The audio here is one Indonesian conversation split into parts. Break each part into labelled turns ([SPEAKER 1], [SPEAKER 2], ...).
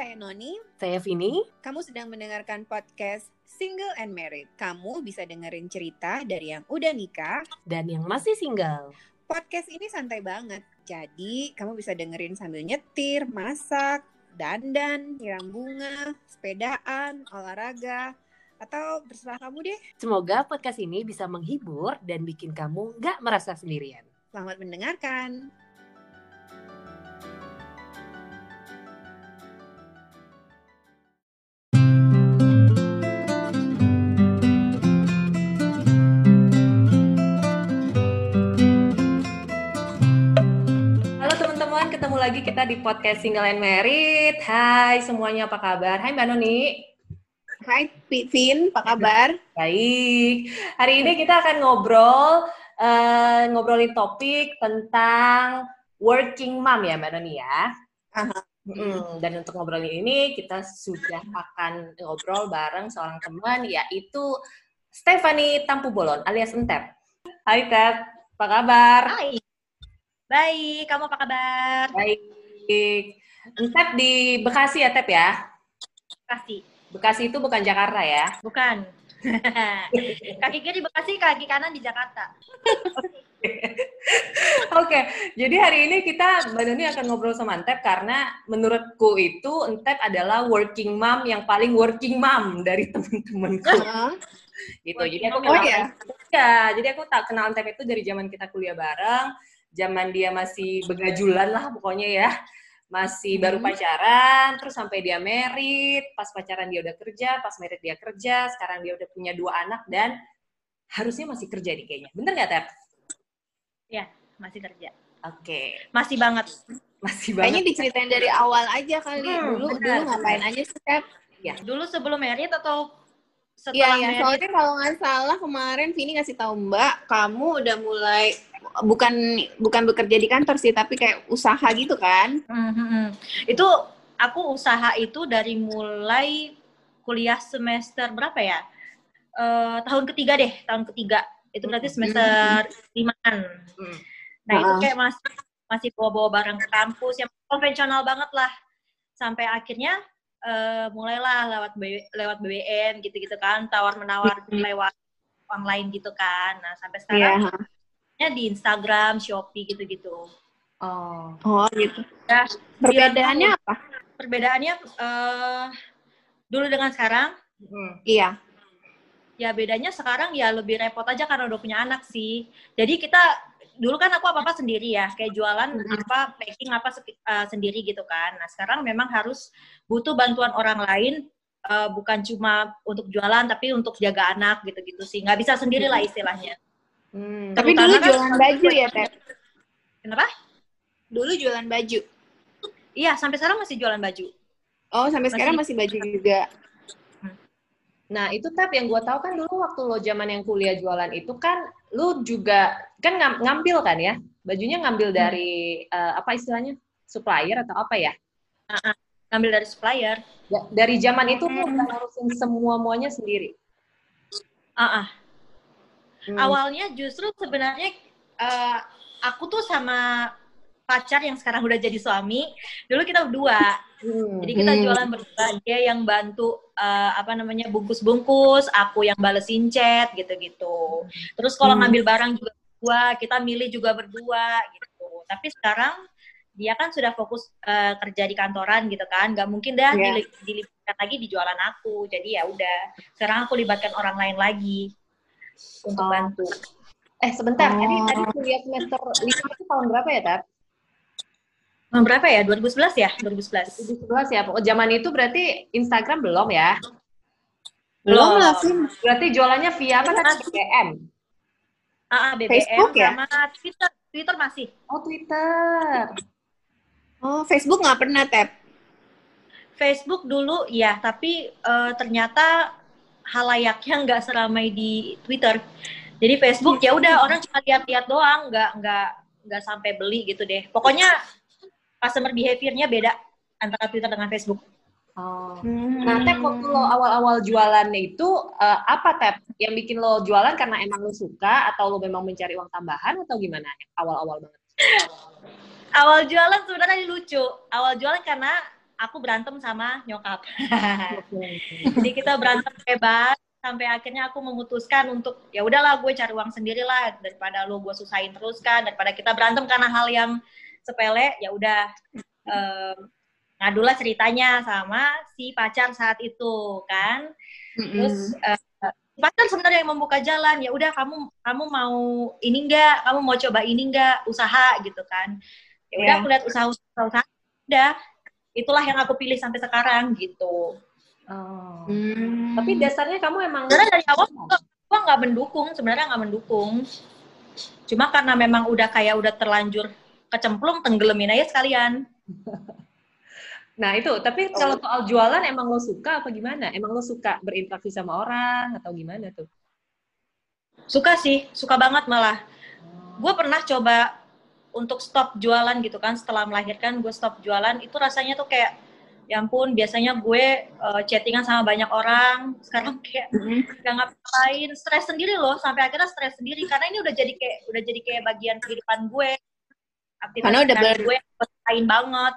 [SPEAKER 1] saya Noni.
[SPEAKER 2] Saya Vini.
[SPEAKER 1] Kamu sedang mendengarkan podcast Single and Married. Kamu bisa dengerin cerita dari yang udah nikah
[SPEAKER 2] dan yang masih single.
[SPEAKER 1] Podcast ini santai banget. Jadi, kamu bisa dengerin sambil nyetir, masak, dandan, nyiram bunga, sepedaan, olahraga, atau terserah kamu deh.
[SPEAKER 2] Semoga podcast ini bisa menghibur dan bikin kamu nggak merasa sendirian.
[SPEAKER 1] Selamat mendengarkan.
[SPEAKER 2] Ketemu lagi kita di podcast Single and Married. Hai semuanya, apa kabar? Hai Mbak Noni.
[SPEAKER 1] Hai Vin, apa kabar?
[SPEAKER 2] Baik. Hari ini kita akan ngobrol, uh, ngobrolin topik tentang working mom ya Mbak Noni ya.
[SPEAKER 1] Aha.
[SPEAKER 2] Hmm, dan untuk ngobrolin ini kita sudah akan ngobrol bareng seorang teman yaitu Stephanie Tampu Bolon alias Entep. Hai Tep, apa kabar?
[SPEAKER 3] Hai. Baik, kamu apa kabar?
[SPEAKER 2] Baik. Entep di Bekasi ya Tep ya?
[SPEAKER 3] Bekasi.
[SPEAKER 2] Bekasi itu bukan Jakarta ya?
[SPEAKER 3] Bukan. kaki kiri di Bekasi, kaki kanan di Jakarta.
[SPEAKER 2] Oke, jadi hari ini kita Mbak Nuni akan ngobrol sama Entep karena menurutku itu Entep adalah working mom yang paling working mom dari temen-temenku. Gitu. Jadi aku
[SPEAKER 1] Oh,
[SPEAKER 2] kenal
[SPEAKER 1] ya?
[SPEAKER 2] ya, jadi aku tak kenal Entep itu dari zaman kita kuliah bareng, zaman dia masih begajulan lah pokoknya ya. Masih baru
[SPEAKER 1] Hmm.
[SPEAKER 2] pacaran, terus sampai dia merit, pas pacaran dia udah kerja, pas merit dia kerja, sekarang dia udah punya dua anak dan harusnya masih kerja nih kayaknya. Bener nggak, Tep?
[SPEAKER 3] Masih kerja.
[SPEAKER 2] Oke,
[SPEAKER 3] Masih banget.
[SPEAKER 2] masih
[SPEAKER 1] Kayaknya
[SPEAKER 2] banget.
[SPEAKER 1] diceritain dari awal aja kali.
[SPEAKER 2] Hmm,
[SPEAKER 1] dulu
[SPEAKER 2] benar,
[SPEAKER 1] dulu ngapain aja sih, Tep?
[SPEAKER 3] Dulu sebelum merit atau setelah
[SPEAKER 1] iya.
[SPEAKER 3] merit?
[SPEAKER 1] Soalnya kalau nggak salah kemarin Vini ngasih tahu Mbak, kamu udah mulai bukan bukan bekerja di kantor sih, tapi kayak usaha gitu kan?
[SPEAKER 3] Hmm, hmm, hmm. Itu aku usaha itu dari mulai kuliah semester berapa ya? Eh, tahun ketiga deh, tahun ketiga. Itu berarti semester limaan.
[SPEAKER 2] Hmm.
[SPEAKER 3] Nah, itu
[SPEAKER 1] Ah.
[SPEAKER 3] kayak masih masih bawa-bawa barang ke kampus yang konvensional banget lah. Sampai akhirnya eh, mulailah lewat B- lewat BBM gitu-gitu kan, tawar-menawar
[SPEAKER 1] Hmm.
[SPEAKER 3] lewat online gitu kan. Nah, sampai
[SPEAKER 1] Iya.
[SPEAKER 3] sekarang ya di Instagram, Shopee gitu-gitu.
[SPEAKER 2] Oh.
[SPEAKER 1] Oh, gitu.
[SPEAKER 3] Ya,
[SPEAKER 1] Perbedaannya apa?
[SPEAKER 3] perbedaannya eh dulu dengan sekarang
[SPEAKER 2] Hmm.
[SPEAKER 1] Iya.
[SPEAKER 3] ya bedanya sekarang ya lebih repot aja karena udah punya anak sih. Jadi kita dulu kan aku apa apa sendiri ya, kayak jualan apa packing apa uh, sendiri gitu kan. Nah sekarang memang harus butuh bantuan orang lain, uh, bukan cuma untuk jualan tapi untuk jaga anak gitu-gitu sih. Nggak bisa sendiri lah istilahnya.
[SPEAKER 2] Hmm.
[SPEAKER 1] Tapi dulu
[SPEAKER 3] kan
[SPEAKER 1] jualan baju ya, Tep?
[SPEAKER 3] Kenapa?
[SPEAKER 1] Dulu jualan baju.
[SPEAKER 3] Iya sampai sekarang masih jualan baju.
[SPEAKER 1] Oh, sampai
[SPEAKER 3] Masih-
[SPEAKER 1] sekarang masih baju juga.
[SPEAKER 2] Nah, itu Tap yang gue tahu kan dulu waktu lo zaman yang kuliah jualan itu kan lu juga kan ngam- ngambil kan ya? Bajunya ngambil dari eh, apa istilahnya? supplier atau apa ya?
[SPEAKER 3] Ngambil dari supplier.
[SPEAKER 2] Ya, dari zaman itu lu
[SPEAKER 3] Hmm.
[SPEAKER 2] udah ngurusin semua muanya sendiri.
[SPEAKER 3] Ah, ah.
[SPEAKER 2] Hmm.
[SPEAKER 3] Awalnya justru sebenarnya eh, aku tuh sama pacar yang sekarang udah jadi suami, dulu kita berdua.
[SPEAKER 2] Hmm.
[SPEAKER 3] Jadi kita
[SPEAKER 1] Hmm.
[SPEAKER 3] jualan berdua, dia yang bantu eh, apa namanya bungkus-bungkus, aku yang balesin chat gitu-gitu. Terus kalau
[SPEAKER 1] Hmm.
[SPEAKER 3] ngambil barang juga berdua, kita milih juga berdua gitu. Tapi sekarang dia kan sudah fokus eh, kerja di kantoran gitu kan, nggak mungkin dah dili- dilibatkan lagi di jualan aku. Jadi ya udah, sekarang aku libatkan orang lain lagi untuk
[SPEAKER 2] Oh.
[SPEAKER 3] bantu.
[SPEAKER 2] Eh sebentar, tadi
[SPEAKER 1] Oh.
[SPEAKER 2] tadi kuliah semester 5 itu tahun berapa ya, Tap?
[SPEAKER 3] Tahun berapa ya? 2011 ya? 2011.
[SPEAKER 2] 2011 ya. Pokoknya zaman itu berarti Instagram belum ya?
[SPEAKER 1] Belum lah.
[SPEAKER 2] Berarti jualannya via apa tadi? BBM.
[SPEAKER 3] Ah, BBM
[SPEAKER 1] Facebook ya?
[SPEAKER 3] sama Twitter. Twitter masih.
[SPEAKER 2] Oh, Twitter.
[SPEAKER 1] Oh, Facebook nggak pernah, Tep?
[SPEAKER 3] Facebook dulu ya, tapi eh, ternyata halayaknya nggak seramai di Twitter. Jadi Facebook ya udah orang cuma lihat-lihat doang, nggak nggak nggak sampai beli gitu deh. Pokoknya customer behavior-nya beda antara Twitter dengan Facebook.
[SPEAKER 2] Oh.
[SPEAKER 1] Hmm.
[SPEAKER 2] Nah, Tep, waktu lo awal-awal jualannya itu, eh, apa Tep? Yang bikin lo jualan karena emang lo suka, atau lo memang mencari uang tambahan, atau gimana? Awal-awal banget.
[SPEAKER 3] Awal jualan sebenarnya lucu. Awal jualan karena aku berantem sama nyokap. Jadi kita berantem hebat sampai akhirnya aku memutuskan untuk ya udahlah gue cari uang sendiri lah daripada lo gue susahin terus kan daripada kita berantem karena hal yang sepele ya udah um, ngadulah ceritanya sama si pacar saat itu kan terus uh, pacar sebenarnya yang membuka jalan ya udah kamu kamu mau ini enggak kamu mau coba ini enggak usaha gitu kan ya udah yeah. aku lihat usaha usaha, usaha udah itulah yang aku pilih sampai sekarang gitu
[SPEAKER 2] Oh. Hmm. Tapi dasarnya kamu emang
[SPEAKER 3] sebenarnya dari awal gua nggak mendukung, sebenarnya nggak mendukung. Cuma karena memang udah kayak udah terlanjur kecemplung, tenggelamin aja sekalian.
[SPEAKER 2] Nah itu, tapi kalau soal jualan emang lo suka apa gimana? Emang lo suka berinteraksi sama orang atau gimana tuh?
[SPEAKER 3] Suka sih, suka banget malah. Oh. Gue pernah coba untuk stop jualan gitu kan, setelah melahirkan gue stop jualan, itu rasanya tuh kayak ya ampun biasanya gue uh, chattingan sama banyak orang sekarang kayak mm-hmm. gak ngapain stres sendiri loh sampai akhirnya stres sendiri karena ini udah jadi kayak udah jadi kayak bagian kehidupan gue
[SPEAKER 1] aktivitas karena udah ber-
[SPEAKER 3] gue lain banget.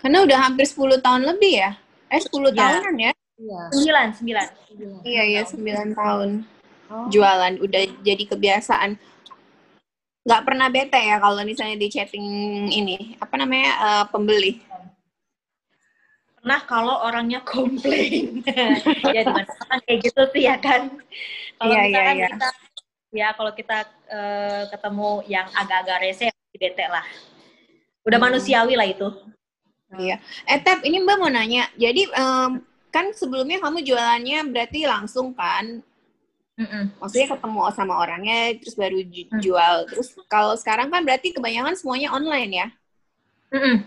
[SPEAKER 1] Karena udah hampir 10 tahun lebih ya? Eh 10 ya. tahunan ya?
[SPEAKER 3] Sembilan sembilan.
[SPEAKER 1] Iya iya sembilan tahun. Oh. jualan udah jadi kebiasaan. Nggak pernah bete ya kalau misalnya di chatting ini. Apa namanya? Uh, pembeli.
[SPEAKER 3] Pernah kalau orangnya komplain. Ya dengan kayak gitu sih ya kan? Kalau yeah, misalkan yeah, yeah. kita ya kalau kita uh, ketemu yang agak-agak rese di bete lah udah hmm. manusiawi lah itu
[SPEAKER 1] iya eh Tep ini mbak mau nanya jadi um, kan sebelumnya kamu jualannya berarti langsung kan Mm-mm. Maksudnya ketemu sama orangnya terus baru mm. jual. Terus kalau sekarang kan berarti kebanyakan semuanya online ya? Mm-mm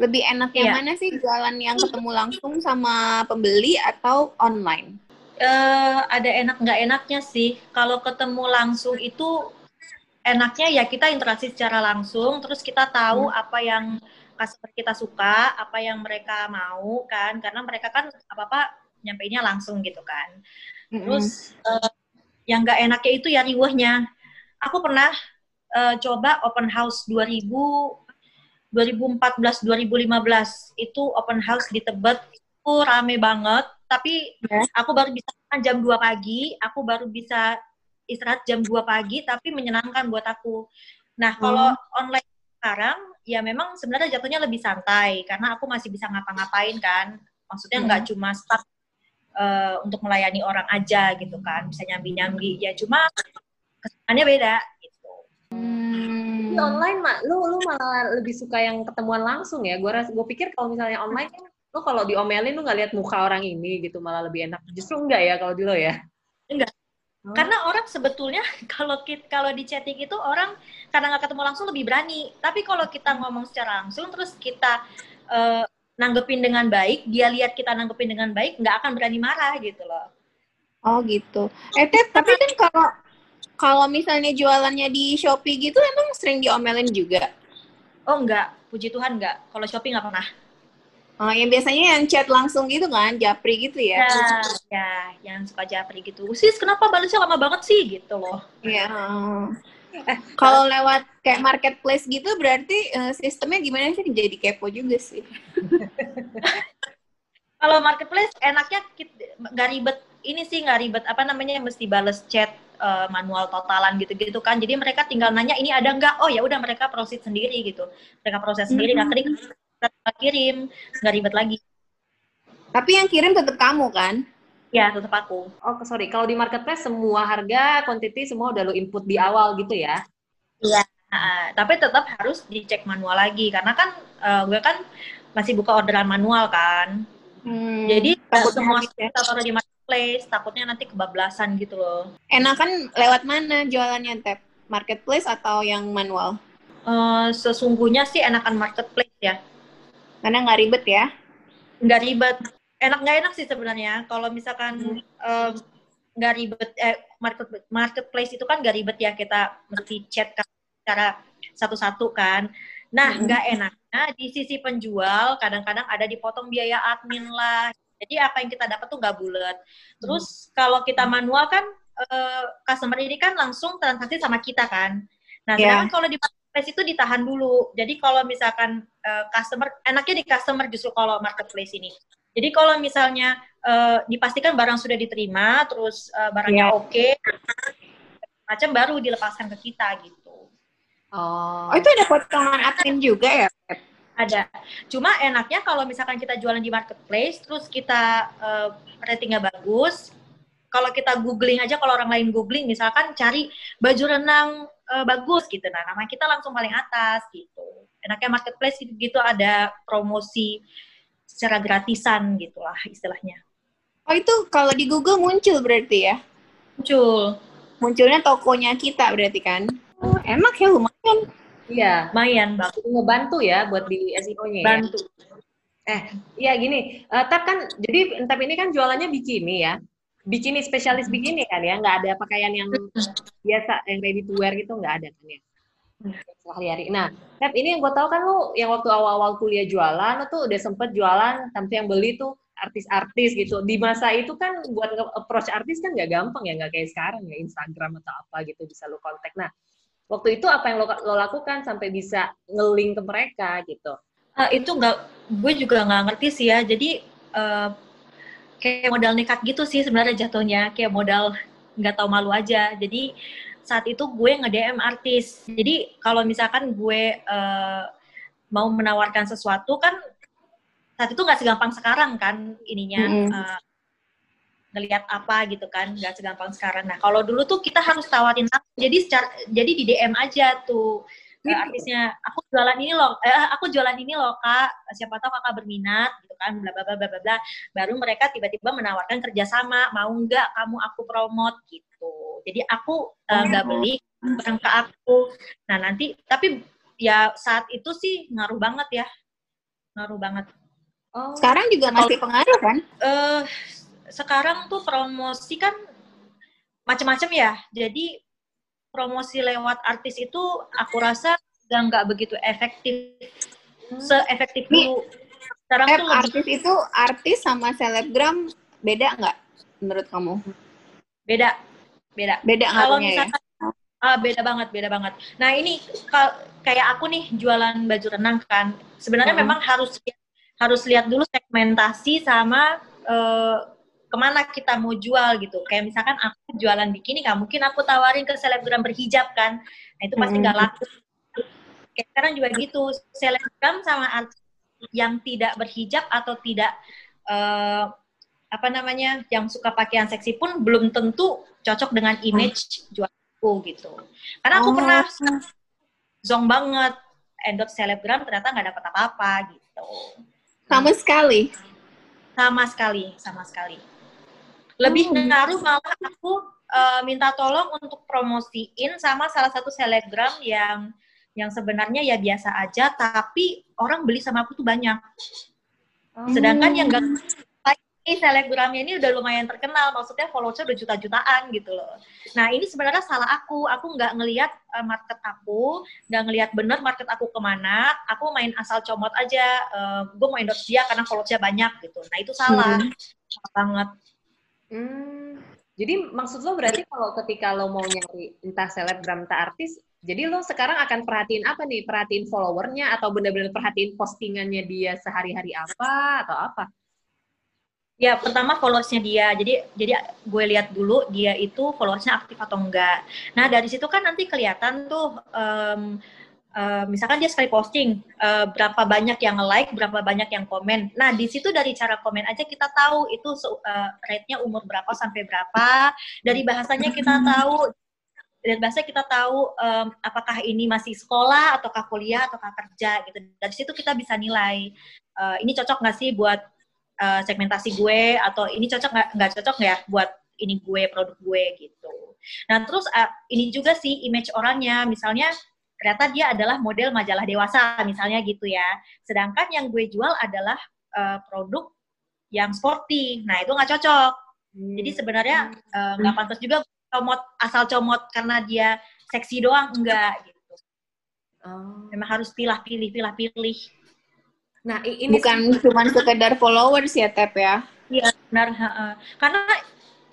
[SPEAKER 1] lebih enak yang yeah. mana sih jualan yang ketemu langsung sama pembeli atau online?
[SPEAKER 3] Uh, ada enak nggak enaknya sih. Kalau ketemu langsung itu enaknya ya kita interaksi secara langsung, terus kita tahu hmm. apa yang customer kita suka, apa yang mereka mau kan, karena mereka kan apa apa nyampeinnya langsung gitu kan. Hmm. Terus uh, yang nggak enaknya itu ya riwahnya. Aku pernah uh, coba open house 2000 2014 2015 itu open house di Tebet itu rame banget tapi yeah. aku baru bisa jam 2 pagi aku baru bisa istirahat jam 2 pagi tapi menyenangkan buat aku nah kalau hmm. online sekarang ya memang sebenarnya jatuhnya lebih santai karena aku masih bisa ngapa-ngapain kan maksudnya nggak hmm. cuma start uh, untuk melayani orang aja gitu kan bisa nyambi-nyambi ya cuma kesannya beda
[SPEAKER 2] di online mak lu lu malah lebih suka yang ketemuan langsung ya gue gue pikir kalau misalnya online kan lu kalau diomelin lu nggak lihat muka orang ini gitu malah lebih enak justru enggak ya kalau di lo ya
[SPEAKER 3] enggak oh. karena orang sebetulnya kalau kita kalau di chatting itu orang karena nggak ketemu langsung lebih berani tapi kalau kita ngomong secara langsung terus kita uh, nanggepin dengan baik dia lihat kita nanggepin dengan baik nggak akan berani marah gitu loh
[SPEAKER 1] oh gitu eh tapi kan kalau kalau misalnya jualannya di Shopee gitu emang sering diomelin juga?
[SPEAKER 3] Oh enggak, puji Tuhan enggak. Kalau Shopee nggak pernah.
[SPEAKER 1] Oh, yang biasanya yang chat langsung gitu kan, japri gitu ya?
[SPEAKER 3] Ya, ya yang suka japri gitu. Sis, kenapa balasnya lama banget sih gitu loh?
[SPEAKER 1] Iya. Eh, kalau lewat kayak marketplace gitu berarti uh, sistemnya gimana sih? Jadi kepo juga sih.
[SPEAKER 3] kalau marketplace enaknya nggak ribet ini sih nggak ribet apa namanya mesti balas chat uh, manual totalan gitu-gitu kan. Jadi mereka tinggal nanya ini ada nggak? Oh ya udah mereka proses sendiri gitu. Mereka proses sendiri, nggak klik kirim, nggak ribet lagi.
[SPEAKER 1] Tapi yang kirim tetap kamu kan?
[SPEAKER 3] Ya, tetap aku.
[SPEAKER 2] Oh, sorry. Kalau di marketplace semua harga, quantity semua udah lo input di awal gitu ya?
[SPEAKER 3] Iya. Uh, tapi tetap harus dicek manual lagi karena kan uh, gue kan masih buka orderan manual kan. Hmm, Jadi semua kita taruh di marketplace, takutnya nanti kebablasan gitu loh.
[SPEAKER 1] Enakan lewat mana jualannya, Tep? Marketplace atau yang manual?
[SPEAKER 3] Uh, sesungguhnya sih enakan marketplace ya.
[SPEAKER 1] Karena nggak ribet ya?
[SPEAKER 3] Nggak ribet. Enak nggak enak sih sebenarnya. Kalau misalkan nggak hmm. ribet, eh, market, marketplace itu kan nggak ribet ya kita mesti chat secara satu-satu kan. Nah, hmm. nggak hmm. enaknya di sisi penjual kadang-kadang ada dipotong biaya admin lah, jadi apa yang kita dapat tuh nggak bulat. Terus hmm. kalau kita manual kan uh, customer ini kan langsung transaksi sama kita kan. Nah, yeah. sedangkan kalau di marketplace itu ditahan dulu. Jadi kalau misalkan uh, customer enaknya di customer justru kalau marketplace ini. Jadi kalau misalnya uh, dipastikan barang sudah diterima, terus uh, barangnya yeah. oke, okay, macam baru dilepaskan ke kita gitu.
[SPEAKER 1] Oh. oh itu ada potongan admin juga ya?
[SPEAKER 3] Ada. Cuma enaknya kalau misalkan kita jualan di marketplace, terus kita uh, ratingnya bagus, kalau kita googling aja, kalau orang lain googling, misalkan cari baju renang uh, bagus gitu, nah nama kita langsung paling atas gitu. Enaknya marketplace gitu ada promosi secara gratisan gitulah istilahnya.
[SPEAKER 1] Oh itu kalau di Google muncul berarti ya?
[SPEAKER 3] Muncul.
[SPEAKER 1] Munculnya tokonya kita berarti kan? Oh, enak ya lumayan.
[SPEAKER 2] Iya. Lumayan bang. Ngebantu ya buat di SEO-nya ya?
[SPEAKER 3] Bantu.
[SPEAKER 2] Eh, iya gini, uh, Tap kan, jadi Tap ini kan jualannya bikini ya? Bikini, spesialis bikini kan ya? Nggak ada pakaian yang biasa, yang ready to wear gitu nggak ada kan ya? sehari-hari. Nah, Ted, ini yang gue tahu kan lu yang waktu awal-awal kuliah jualan, lu tuh udah sempet jualan, sampai yang beli tuh artis-artis gitu. Di masa itu kan buat approach artis kan nggak gampang ya, nggak kayak sekarang ya Instagram atau apa gitu bisa lu kontak. Nah, waktu itu apa yang lo, lo lakukan sampai bisa ngeling ke mereka gitu?
[SPEAKER 3] Uh, itu nggak, gue juga nggak ngerti sih ya. Jadi uh, kayak modal nekat gitu sih sebenarnya jatuhnya, kayak modal nggak tahu malu aja. Jadi saat itu gue nge-DM artis. Jadi kalau misalkan gue uh, mau menawarkan sesuatu kan saat itu nggak segampang sekarang kan ininya mm -hmm. uh, ngelihat apa gitu kan nggak segampang sekarang. Nah kalau dulu tuh kita harus tawarin jadi secara jadi di DM aja tuh uh, artisnya aku jualan ini loh eh, aku jualan ini loh kak siapa tahu kakak berminat gitu kan bla bla bla bla bla baru mereka tiba-tiba menawarkan kerjasama mau nggak kamu aku promote? Gitu. Jadi aku eh, nggak uh, beli barang ke aku. Nah nanti tapi ya saat itu sih ngaruh banget ya. Ngaruh banget.
[SPEAKER 1] Oh. sekarang juga masih pengaruh kan?
[SPEAKER 3] Uh, sekarang tuh promosi kan macam-macam ya. Jadi promosi lewat artis itu aku rasa udah nggak begitu efektif. Hmm. seefektif dulu.
[SPEAKER 1] Sekarang tuh artis itu artis sama selebgram beda nggak menurut kamu?
[SPEAKER 3] Beda, beda.
[SPEAKER 1] Beda kalau ya? misalkan
[SPEAKER 3] ya? Ah, beda banget, beda banget. Nah ini kayak aku nih jualan baju renang kan, sebenarnya hmm. memang harus harus lihat dulu segmentasi sama uh, ke mana kita mau jual gitu. Kayak misalkan aku jualan bikini, nggak mungkin aku tawarin ke selebgram berhijab kan. Nah itu pasti nggak laku. Kayak sekarang juga gitu, selebgram sama yang tidak berhijab atau tidak uh, apa namanya yang suka pakaian seksi pun belum tentu cocok dengan image jualku gitu. Karena aku oh. pernah zong banget endorse selebgram ternyata nggak dapat apa-apa gitu.
[SPEAKER 1] Sama sekali.
[SPEAKER 3] Sama sekali, sama sekali lebih hmm. ngaruh malah aku uh, minta tolong untuk promosiin sama salah satu selebgram yang yang sebenarnya ya biasa aja tapi orang beli sama aku tuh banyak hmm. sedangkan yang gak ini selebgramnya ini udah lumayan terkenal, maksudnya followersnya udah juta-jutaan gitu loh. Nah ini sebenarnya salah aku, aku nggak ngelihat uh, market aku, nggak ngelihat bener market aku ke mana, aku main asal comot aja, uh, gue mau endorse dia karena followersnya banyak gitu. Nah itu salah, hmm. salah banget.
[SPEAKER 2] Hmm, jadi maksud lo berarti kalau ketika lo mau nyari entah selebgram entah artis, jadi lo sekarang akan perhatiin apa nih? Perhatiin followernya atau benar-benar perhatiin postingannya dia sehari-hari apa atau apa?
[SPEAKER 3] Ya pertama followersnya dia. Jadi jadi gue lihat dulu dia itu followersnya aktif atau enggak. Nah dari situ kan nanti kelihatan tuh um, Uh, misalkan dia sekali posting uh, berapa banyak yang like, berapa banyak yang komen. Nah di situ dari cara komen aja kita tahu itu uh, rate-nya umur berapa sampai berapa. Dari bahasanya kita tahu, dari bahasa kita tahu um, apakah ini masih sekolah ataukah kuliah ataukah kerja gitu. Dari situ kita bisa nilai uh, ini cocok nggak sih buat uh, segmentasi gue atau ini cocok nggak nggak cocok ya buat ini gue produk gue gitu. Nah terus uh, ini juga sih image orangnya, misalnya ternyata dia adalah model majalah dewasa misalnya gitu ya. Sedangkan yang gue jual adalah uh, produk yang sporty. Nah itu nggak cocok. Hmm. Jadi sebenarnya eh, nggak uh, pantas juga comot asal comot karena dia seksi doang enggak gitu. Oh. Memang harus pilih-pilih, pilih-pilih.
[SPEAKER 1] Nah, ini bukan cuma sekedar followers ya, Tep ya?
[SPEAKER 3] Iya, benar. Karena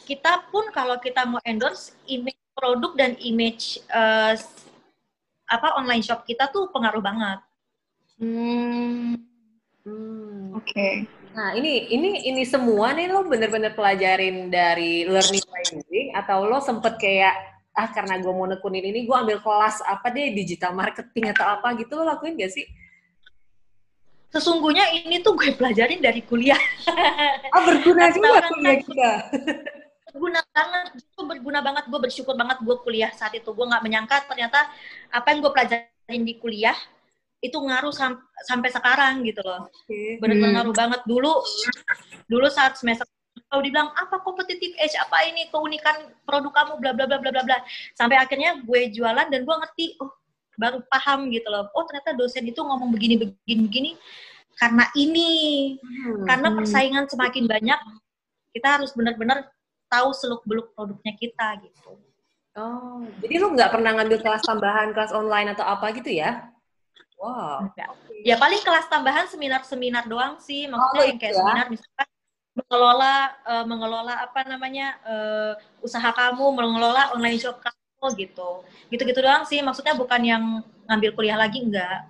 [SPEAKER 3] kita pun kalau kita mau endorse image produk dan image uh, apa online shop kita tuh pengaruh banget.
[SPEAKER 1] Hmm. hmm. Oke. Okay.
[SPEAKER 2] Nah, ini ini ini semua nih lo bener-bener pelajarin dari learning by doing atau lo sempet kayak ah karena gue mau nekunin ini gue ambil kelas apa deh digital marketing atau apa gitu lo lakuin gak sih?
[SPEAKER 3] Sesungguhnya ini tuh gue pelajarin dari kuliah.
[SPEAKER 2] Oh berguna juga kuliah kita.
[SPEAKER 3] berguna banget, itu berguna banget. Gue bersyukur banget gue kuliah saat itu. Gue nggak menyangka ternyata apa yang gue pelajarin di kuliah itu ngaruh sam sampai sekarang gitu loh. Okay. Benar-benar hmm. ngaruh banget dulu. Dulu saat semester kalau dibilang apa kompetitif edge apa ini keunikan produk kamu bla bla bla bla bla bla sampai akhirnya gue jualan dan gue ngerti oh baru paham gitu loh oh ternyata dosen itu ngomong begini begini begini karena ini hmm. karena persaingan semakin banyak kita harus benar-benar tahu seluk beluk produknya kita gitu
[SPEAKER 2] oh jadi lu nggak pernah ngambil kelas tambahan kelas online atau apa gitu ya
[SPEAKER 3] Wow. Ya paling kelas tambahan seminar-seminar doang sih, maksudnya oh, yang kayak ya? seminar misalkan mengelola uh, mengelola apa namanya uh, usaha kamu, mengelola online shop kamu gitu. Gitu-gitu doang sih, maksudnya bukan yang ngambil kuliah lagi enggak.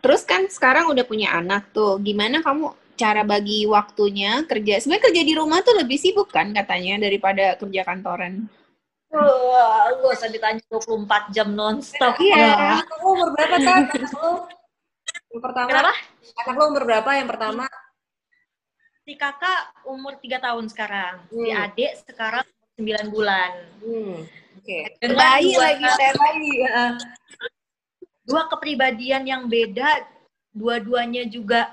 [SPEAKER 1] Terus kan sekarang udah punya anak tuh, gimana kamu cara bagi waktunya kerja? Sebenarnya kerja di rumah tuh lebih sibuk kan katanya daripada kerja kantoran.
[SPEAKER 3] Wah, lu usah ditanya 24 jam nonstop.
[SPEAKER 2] Iya. Anak lu umur berapa kan? Yang pertama. Kenapa? Anak lu umur berapa yang pertama?
[SPEAKER 3] Si kakak umur 3 tahun sekarang. Hmm. Si adik sekarang 9 bulan. Hmm.
[SPEAKER 1] Oke. Okay. Bayi lagi, bayi.
[SPEAKER 3] Dua kepribadian yang beda, dua-duanya juga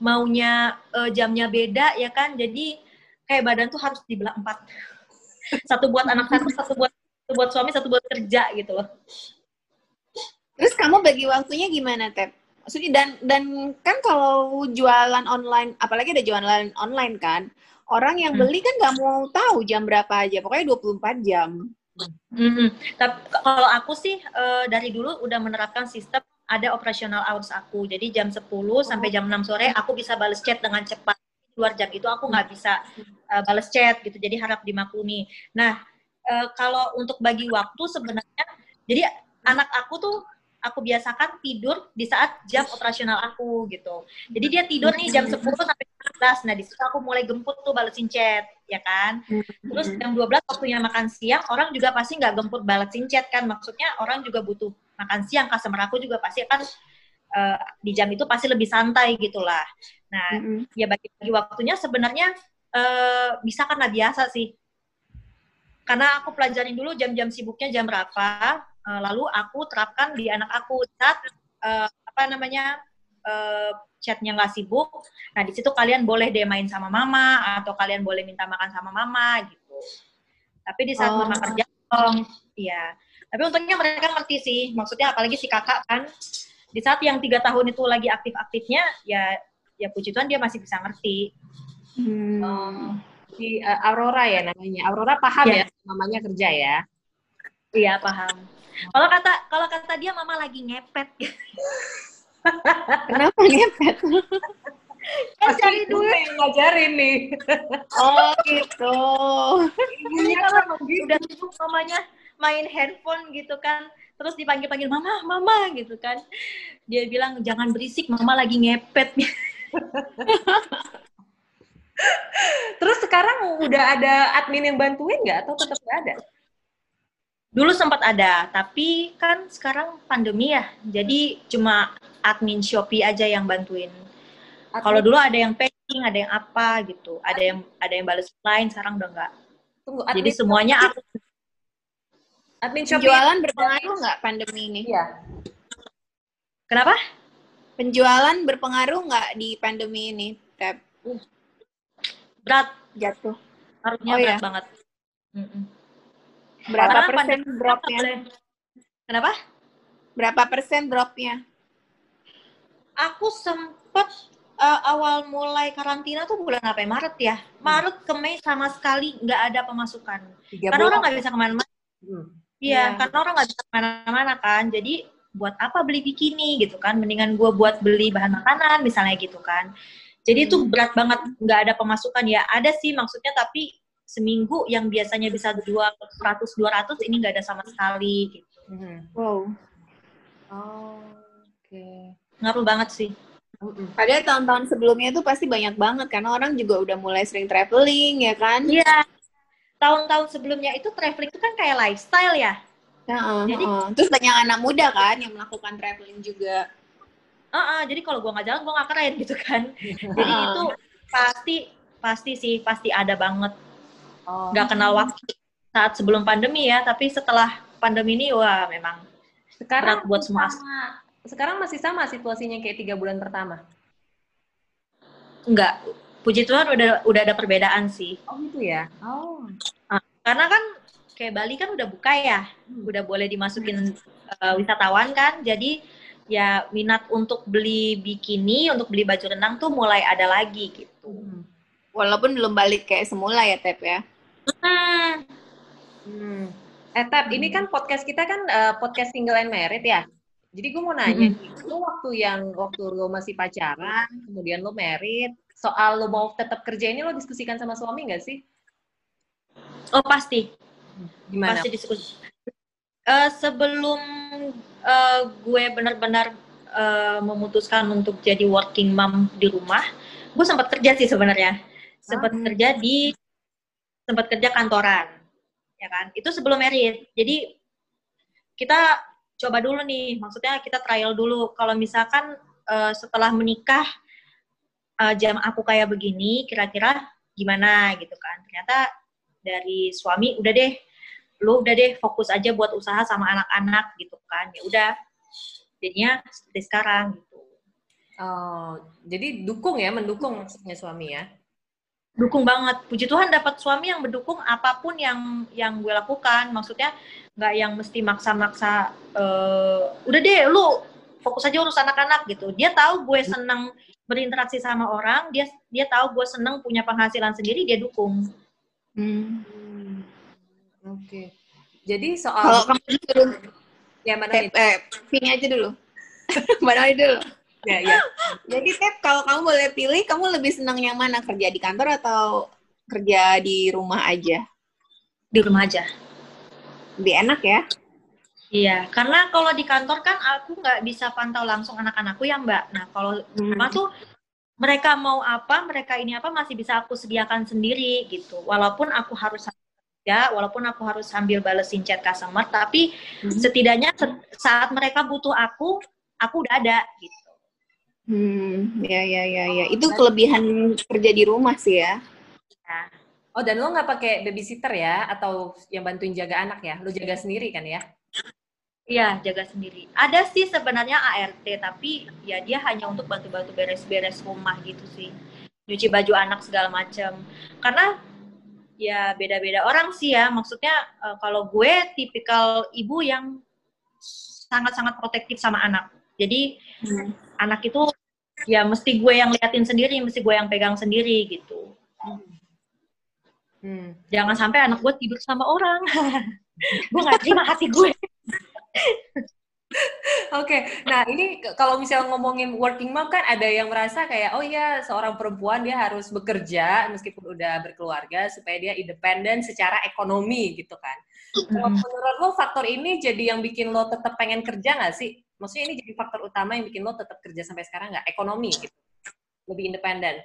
[SPEAKER 3] maunya uh, jamnya beda ya kan. Jadi kayak badan tuh harus dibelah empat satu buat anak satu satu buat satu buat suami satu buat kerja gitu loh
[SPEAKER 1] terus kamu bagi waktunya gimana Tep? Maksudnya dan dan kan kalau jualan online apalagi ada jualan online kan orang yang hmm. beli kan nggak mau tahu jam berapa aja pokoknya 24 jam
[SPEAKER 3] hmm. tapi kalau aku sih uh, dari dulu udah menerapkan sistem ada operasional hours aku jadi jam 10 oh. sampai jam 6 sore aku bisa balas chat dengan cepat luar jam itu aku nggak bisa uh, balas chat gitu jadi harap dimaklumi nah uh, kalau untuk bagi waktu sebenarnya jadi anak aku tuh aku biasakan tidur di saat jam operasional aku gitu. Jadi dia tidur nih jam 10 sampai 11. Nah, di situ aku mulai gemput tuh balesin chat, ya kan? Terus jam 12 waktunya makan siang, orang juga pasti nggak gemput balesin chat kan. Maksudnya orang juga butuh makan siang, customer aku juga pasti kan uh, di jam itu pasti lebih santai gitulah. Nah, mm-hmm. ya bagi-bagi waktunya sebenarnya uh, bisa karena biasa sih. Karena aku pelajarin dulu jam-jam sibuknya jam berapa, uh, lalu aku terapkan di anak aku saat uh, apa namanya uh, chatnya nggak sibuk. Nah, di situ kalian boleh deh main sama mama atau kalian boleh minta makan sama mama gitu. Tapi di saat oh. mama kerja, oh, iya. Tapi untungnya mereka ngerti sih. Maksudnya apalagi si kakak kan di saat yang tiga tahun itu lagi aktif-aktifnya ya ya puji Tuhan dia masih bisa ngerti.
[SPEAKER 2] Hmm. Oh, si uh, Aurora ya namanya. Aurora paham ya, ya mamanya kerja ya.
[SPEAKER 3] Iya paham. Kalau kata kalau kata dia mama lagi ngepet.
[SPEAKER 1] Kenapa ngepet?
[SPEAKER 3] kan cari duit
[SPEAKER 2] yang ngajarin nih.
[SPEAKER 3] oh gitu. Ini kalau udah sibuk mamanya main handphone gitu kan terus dipanggil-panggil mama mama gitu kan dia bilang jangan berisik mama lagi ngepet
[SPEAKER 2] terus sekarang udah ada admin yang bantuin nggak atau tetap nggak ada?
[SPEAKER 3] Dulu sempat ada tapi kan sekarang pandemi ya. Jadi cuma admin shopee aja yang bantuin. Kalau dulu ada yang packing ada yang apa gitu. Ada yang ada yang balas lain sekarang udah nggak. Tunggu, jadi semuanya aku
[SPEAKER 1] Admin. Shopee Penjualan berpengaruh nggak pandemi ini?
[SPEAKER 3] Iya. Kenapa?
[SPEAKER 1] Penjualan berpengaruh nggak di pandemi ini, Tep? Uh,
[SPEAKER 3] berat.
[SPEAKER 1] Jatuh.
[SPEAKER 3] Harusnya oh, berat ya? banget. Mm -mm.
[SPEAKER 1] Berapa Karena persen dropnya?
[SPEAKER 3] Kenapa?
[SPEAKER 1] Berapa persen dropnya?
[SPEAKER 3] Aku sempet uh, awal mulai karantina tuh bulan apa ya? Maret ya? Maret ke Mei sama sekali nggak ada pemasukan. Karena orang nggak bisa ke mana-mana. Hmm. Iya, yeah. karena orang nggak bisa ke mana-mana kan. Jadi buat apa beli bikini gitu kan? Mendingan gue buat beli bahan makanan misalnya gitu kan. Jadi itu hmm. berat banget, nggak ada pemasukan ya. Ada sih maksudnya tapi seminggu yang biasanya bisa 200 200 ini nggak ada sama sekali gitu.
[SPEAKER 1] Hmm. Wow.
[SPEAKER 3] Oh, oke. Okay. Ngaruh banget sih.
[SPEAKER 1] Padahal tahun-tahun sebelumnya tuh pasti banyak banget karena orang juga udah mulai sering traveling ya kan?
[SPEAKER 3] Iya. Tahun-tahun sebelumnya itu traveling itu kan kayak lifestyle ya.
[SPEAKER 1] Uh, jadi uh. terus banyak anak muda kan yang melakukan traveling juga.
[SPEAKER 3] Uh, uh, jadi kalau gua nggak jalan gua nggak keren gitu kan. jadi uh. itu pasti pasti sih pasti ada banget. Oh. Gak kenal waktu saat sebelum pandemi ya, tapi setelah pandemi ini wah memang
[SPEAKER 2] sekarang buat semua sekarang masih sama situasinya kayak tiga bulan pertama?
[SPEAKER 3] Enggak, puji Tuhan udah udah ada perbedaan sih.
[SPEAKER 2] Oh gitu ya? Oh.
[SPEAKER 3] Nah, karena kan kayak Bali kan udah buka ya, hmm. udah boleh dimasukin uh, wisatawan kan, jadi ya minat untuk beli bikini, untuk beli baju renang tuh mulai ada lagi gitu. Hmm.
[SPEAKER 1] Walaupun belum balik kayak semula ya Tep ya.
[SPEAKER 2] Hmm. hmm. Eh Tep, hmm. ini kan podcast kita kan uh, podcast single and married ya. Jadi gue mau nanya, mm-hmm. lu waktu yang waktu lo masih pacaran, kemudian lo merit, soal lo mau tetap kerja ini lo diskusikan sama suami nggak sih?
[SPEAKER 3] Oh pasti. Gimana? Pasti diskusi. Uh, sebelum uh, gue benar-benar uh, memutuskan untuk jadi working mom di rumah, gue sempat kerja sih sebenarnya. Sempat hmm. kerja di sempat kerja kantoran, ya kan? Itu sebelum merit. Jadi kita coba dulu nih, maksudnya kita trial dulu. Kalau misalkan uh, setelah menikah uh, jam aku kayak begini, kira-kira gimana gitu kan? Ternyata dari suami udah deh, lu udah deh fokus aja buat usaha sama anak-anak gitu kan? Ya udah, jadinya seperti sekarang gitu.
[SPEAKER 2] Oh, jadi dukung ya, mendukung maksudnya suami ya?
[SPEAKER 3] Dukung banget. Puji Tuhan dapat suami yang mendukung apa pun yang yang gue lakukan. Maksudnya nggak yang mesti maksa-maksa uh, udah deh lu fokus aja urus anak-anak gitu dia tahu gue seneng berinteraksi sama orang dia dia tahu gue seneng punya penghasilan sendiri dia dukung
[SPEAKER 2] hmm. Oke okay. jadi soal kalau kamu
[SPEAKER 1] dulu ya mana Tep, eh pilih aja dulu mana dulu ya ya jadi Tep kalau kamu boleh pilih kamu lebih senang yang mana kerja di kantor atau kerja di rumah aja
[SPEAKER 3] di rumah aja
[SPEAKER 1] lebih enak ya.
[SPEAKER 3] Iya, karena kalau di kantor kan aku nggak bisa pantau langsung anak-anakku ya Mbak. Nah kalau hmm. rumah tuh mereka mau apa, mereka ini apa masih bisa aku sediakan sendiri gitu. Walaupun aku harus kerja, walaupun aku harus sambil balesin chat customer, tapi hmm. setidaknya saat mereka butuh aku, aku udah ada gitu.
[SPEAKER 1] Hmm, ya ya ya ya. Itu kelebihan kerja di rumah sih ya.
[SPEAKER 2] Ya. Oh, dan lo nggak pakai babysitter ya? Atau yang bantuin jaga anak ya? Lo jaga sendiri kan ya?
[SPEAKER 3] Iya, jaga sendiri. Ada sih sebenarnya ART, tapi ya dia hanya untuk bantu-bantu beres-beres rumah gitu sih. Nyuci baju anak segala macam. Karena ya beda-beda orang sih ya. Maksudnya uh, kalau gue tipikal ibu yang sangat-sangat protektif sama anak. Jadi hmm. anak itu ya mesti gue yang liatin sendiri, mesti gue yang pegang sendiri gitu. Hmm. Hmm. Jangan sampai anak gue tidur sama orang. gue gak terima hati gue.
[SPEAKER 2] Oke, okay. nah ini kalau misalnya ngomongin working mom kan ada yang merasa kayak oh iya seorang perempuan dia harus bekerja meskipun udah berkeluarga supaya dia independen secara ekonomi gitu kan. Mm. Menurut lo faktor ini jadi yang bikin lo tetap pengen kerja nggak sih? Maksudnya ini jadi faktor utama yang bikin lo tetap kerja sampai sekarang nggak? Ekonomi gitu, lebih independen.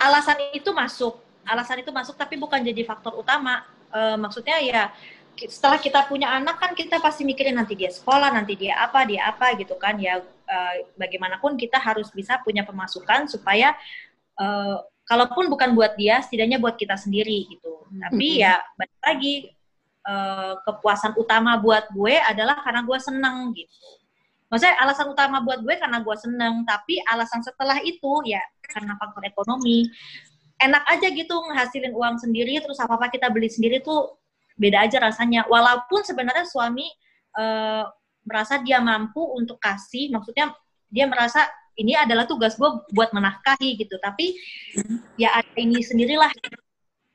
[SPEAKER 3] Alasan itu masuk, alasan itu masuk tapi bukan jadi faktor utama. Uh, maksudnya ya setelah kita punya anak kan kita pasti mikirin nanti dia sekolah, nanti dia apa, dia apa gitu kan ya. Uh, bagaimanapun kita harus bisa punya pemasukan supaya uh, kalaupun bukan buat dia, setidaknya buat kita sendiri gitu. Tapi ya balik lagi uh, kepuasan utama buat gue adalah karena gue seneng gitu. Maksudnya alasan utama buat gue karena gue seneng, tapi alasan setelah itu ya karena faktor ekonomi enak aja gitu ngehasilin uang sendiri terus apa apa kita beli sendiri tuh beda aja rasanya walaupun sebenarnya suami uh, merasa dia mampu untuk kasih maksudnya dia merasa ini adalah tugas gue buat menafkahi gitu tapi ya ada ini sendirilah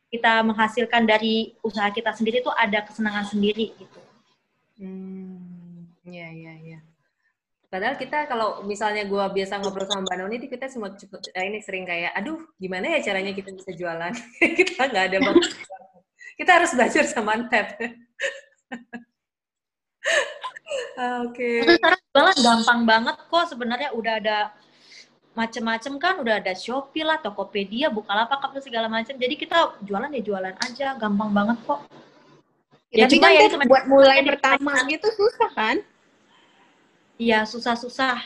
[SPEAKER 3] kita menghasilkan dari usaha kita sendiri tuh ada kesenangan sendiri gitu
[SPEAKER 2] hmm ya ya ya Padahal kita kalau misalnya gue biasa ngobrol sama Mbak Noni, kita semua cukup eh, ini sering kayak, aduh gimana ya caranya kita bisa jualan? kita nggak ada banget. Kita harus belajar sama Antep.
[SPEAKER 3] Oke. Okay. sekarang jualan gampang banget kok sebenarnya udah ada macem-macem kan udah ada Shopee lah, Tokopedia, Bukalapak apa segala macam. Jadi kita jualan ya jualan aja, gampang banget kok.
[SPEAKER 1] Ya, ya tapi kan ya itu buat mulai pertama gitu susah kan?
[SPEAKER 3] Iya, susah-susah.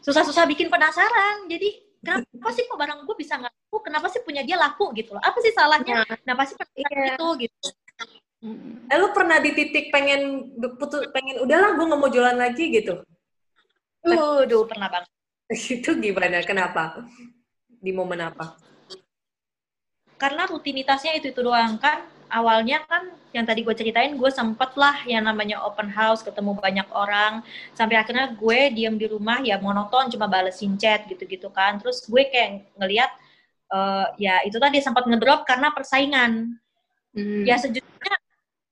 [SPEAKER 3] Susah-susah bikin penasaran. Jadi kenapa sih kok barang gue bisa nggak laku? Kenapa sih punya dia laku gitu loh? Apa sih salahnya? Nah, kenapa sih iya. itu gitu?
[SPEAKER 2] Eh, lu pernah di titik pengen putus pengen udahlah gue nggak mau jualan lagi gitu?
[SPEAKER 3] Uh, duh pernah banget.
[SPEAKER 2] itu gimana? Kenapa? Di momen apa?
[SPEAKER 3] Karena rutinitasnya itu itu doang kan. Awalnya kan yang tadi gue ceritain gue sempet lah yang namanya open house ketemu banyak orang. Sampai akhirnya gue diam di rumah ya monoton cuma balesin chat gitu-gitu kan. Terus gue kayak ngeliat uh, ya itu tadi sempat ngedrop karena persaingan. Hmm. ya sejujurnya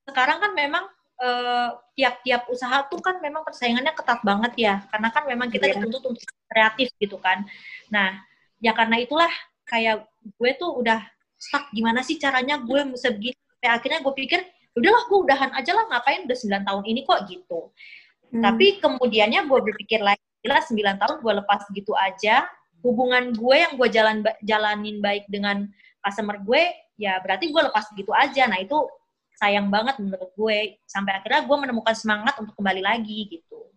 [SPEAKER 3] sekarang kan memang eh, tiap-tiap usaha tuh kan memang persaingannya ketat banget ya. Karena kan memang kita yeah. dituntut untuk kreatif gitu kan. Nah ya karena itulah kayak gue tuh udah stuck gimana sih caranya gue sampai akhirnya gue pikir udahlah gue udahan aja lah ngapain udah 9 tahun ini kok gitu hmm. tapi kemudiannya gue berpikir lagi lah 9 tahun gue lepas gitu aja hubungan gue yang gue jalan jalanin baik dengan customer gue ya berarti gue lepas gitu aja nah itu sayang banget menurut gue sampai akhirnya gue menemukan semangat untuk kembali lagi gitu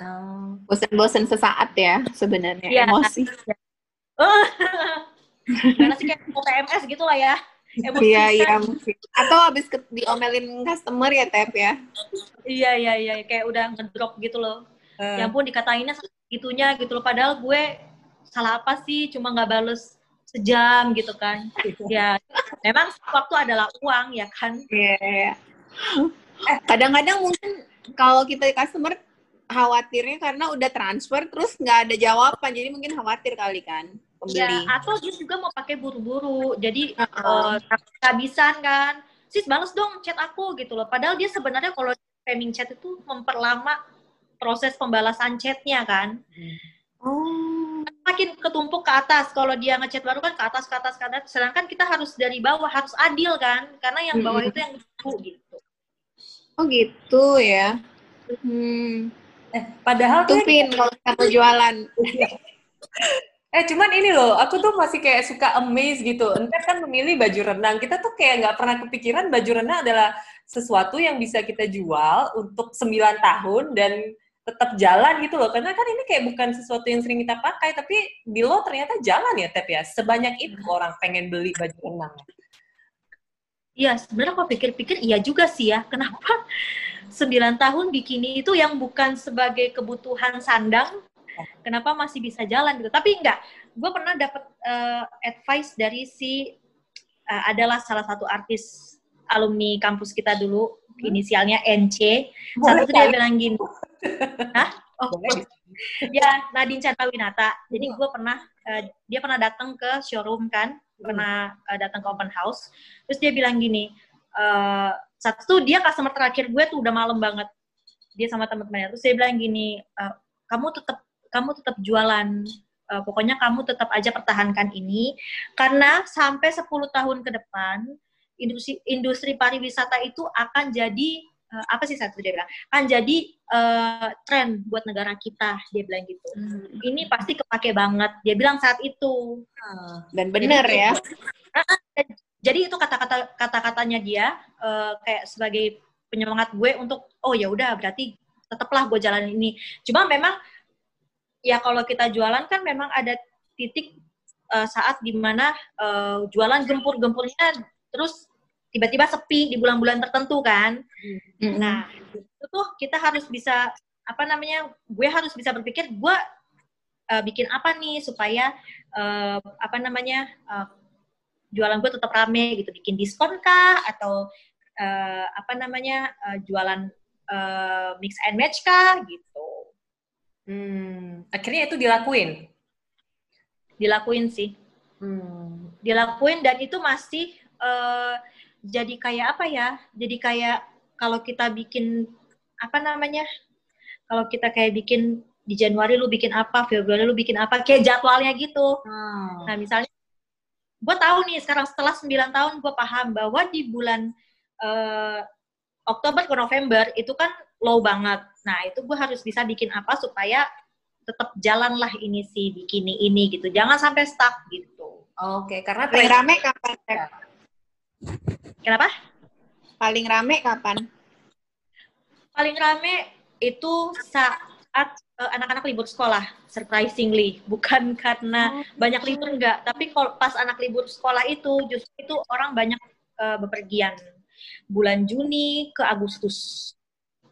[SPEAKER 1] oh. bosan-bosan sesaat ya sebenarnya ya. emosi
[SPEAKER 3] karena sih kayak PMS gitu lah ya
[SPEAKER 1] emosi iya iya atau habis diomelin customer ya tep ya?
[SPEAKER 3] Iya iya iya kayak udah ngedrop gitu loh. Uh. ya ampun dikatainnya itunya gitu loh. Padahal gue salah apa sih? Cuma nggak bales sejam gitu kan. Ya memang waktu adalah uang ya kan?
[SPEAKER 1] Iya yeah, yeah. eh, kadang-kadang mungkin kalau kita customer khawatirnya karena udah transfer terus nggak ada jawaban. Jadi mungkin khawatir kali kan pembeli
[SPEAKER 3] ya, atau dia juga mau pakai buru-buru jadi uh-uh. uh, kehabisan kan sis balas dong chat aku gitu loh padahal dia sebenarnya kalau spamming chat itu memperlama proses pembalasan chatnya kan hmm Oh. Makin ketumpuk ke atas. Kalau dia ngechat baru kan ke atas, ke atas, ke atas. Sedangkan kita harus dari bawah, harus adil kan. Karena yang bawah hmm. itu yang dulu gitu.
[SPEAKER 1] Oh gitu ya. Hmm.
[SPEAKER 2] Eh, padahal
[SPEAKER 1] tuh Pin kalau kita jualan.
[SPEAKER 2] eh cuman ini loh, aku tuh masih kayak suka amaze gitu. Entar kan memilih baju renang, kita tuh kayak nggak pernah kepikiran baju renang adalah sesuatu yang bisa kita jual untuk 9 tahun dan tetap jalan gitu loh karena kan ini kayak bukan sesuatu yang sering kita pakai tapi di lo ternyata jalan ya Tep ya sebanyak itu hmm. orang pengen beli baju renang
[SPEAKER 3] Iya, sebenarnya kalau pikir-pikir iya juga sih ya. Kenapa 9 tahun bikini itu yang bukan sebagai kebutuhan sandang, kenapa masih bisa jalan gitu. Tapi enggak, gue pernah dapat uh, eh, advice dari si uh, adalah salah satu artis alumni kampus kita dulu, hmm. inisialnya NC. Satu dia bilang gini, Hah? Oh, ya Nadine Chandrawinata. Jadi gue pernah uh, dia pernah datang ke showroom kan, hmm. pernah uh, datang ke open house. Terus dia bilang gini, uh, satu dia customer terakhir gue tuh udah malam banget. Dia sama teman-temannya. Terus dia bilang gini, uh, kamu tetap kamu tetap jualan. Uh, pokoknya kamu tetap aja pertahankan ini karena sampai 10 tahun ke depan industri industri pariwisata itu akan jadi uh, apa sih satu dia bilang kan jadi uh, tren buat negara kita dia bilang gitu hmm. ini pasti kepake banget dia bilang saat itu
[SPEAKER 1] hmm. dan benar ya
[SPEAKER 3] jadi itu kata-kata kata-katanya dia uh, kayak sebagai penyemangat gue untuk oh ya udah berarti tetaplah gue jalan ini cuma memang ya kalau kita jualan kan memang ada titik uh, saat di mana uh, jualan gempur-gempurnya terus tiba-tiba sepi di bulan-bulan tertentu kan. Mm-hmm. Nah, itu tuh kita harus bisa apa namanya? Gue harus bisa berpikir gue uh, bikin apa nih supaya uh, apa namanya? Uh, jualan gue tetap rame gitu, bikin diskon kah atau uh, apa namanya? Uh, jualan uh, mix and match kah gitu.
[SPEAKER 2] Hmm, akhirnya itu dilakuin.
[SPEAKER 3] Dilakuin sih. Hmm. Dilakuin dan itu masih uh, jadi kayak apa ya? Jadi kayak kalau kita bikin apa namanya? Kalau kita kayak bikin di Januari lu bikin apa, Februari lu bikin apa, kayak jadwalnya gitu. Hmm. Nah misalnya, gue tahu nih sekarang setelah 9 tahun gue paham bahwa di bulan uh, Oktober ke November itu kan low banget. Nah, itu gue harus bisa bikin apa supaya tetap jalan lah ini si bikini ini gitu. Jangan sampai stuck gitu.
[SPEAKER 1] Oke, karena paling rame kapan?
[SPEAKER 3] Kenapa?
[SPEAKER 1] Paling rame kapan?
[SPEAKER 3] Paling rame itu saat uh, anak-anak libur sekolah, surprisingly. Bukan karena oh. banyak libur enggak, tapi kalau pas anak libur sekolah itu justru itu orang banyak uh, bepergian. Bulan Juni ke Agustus.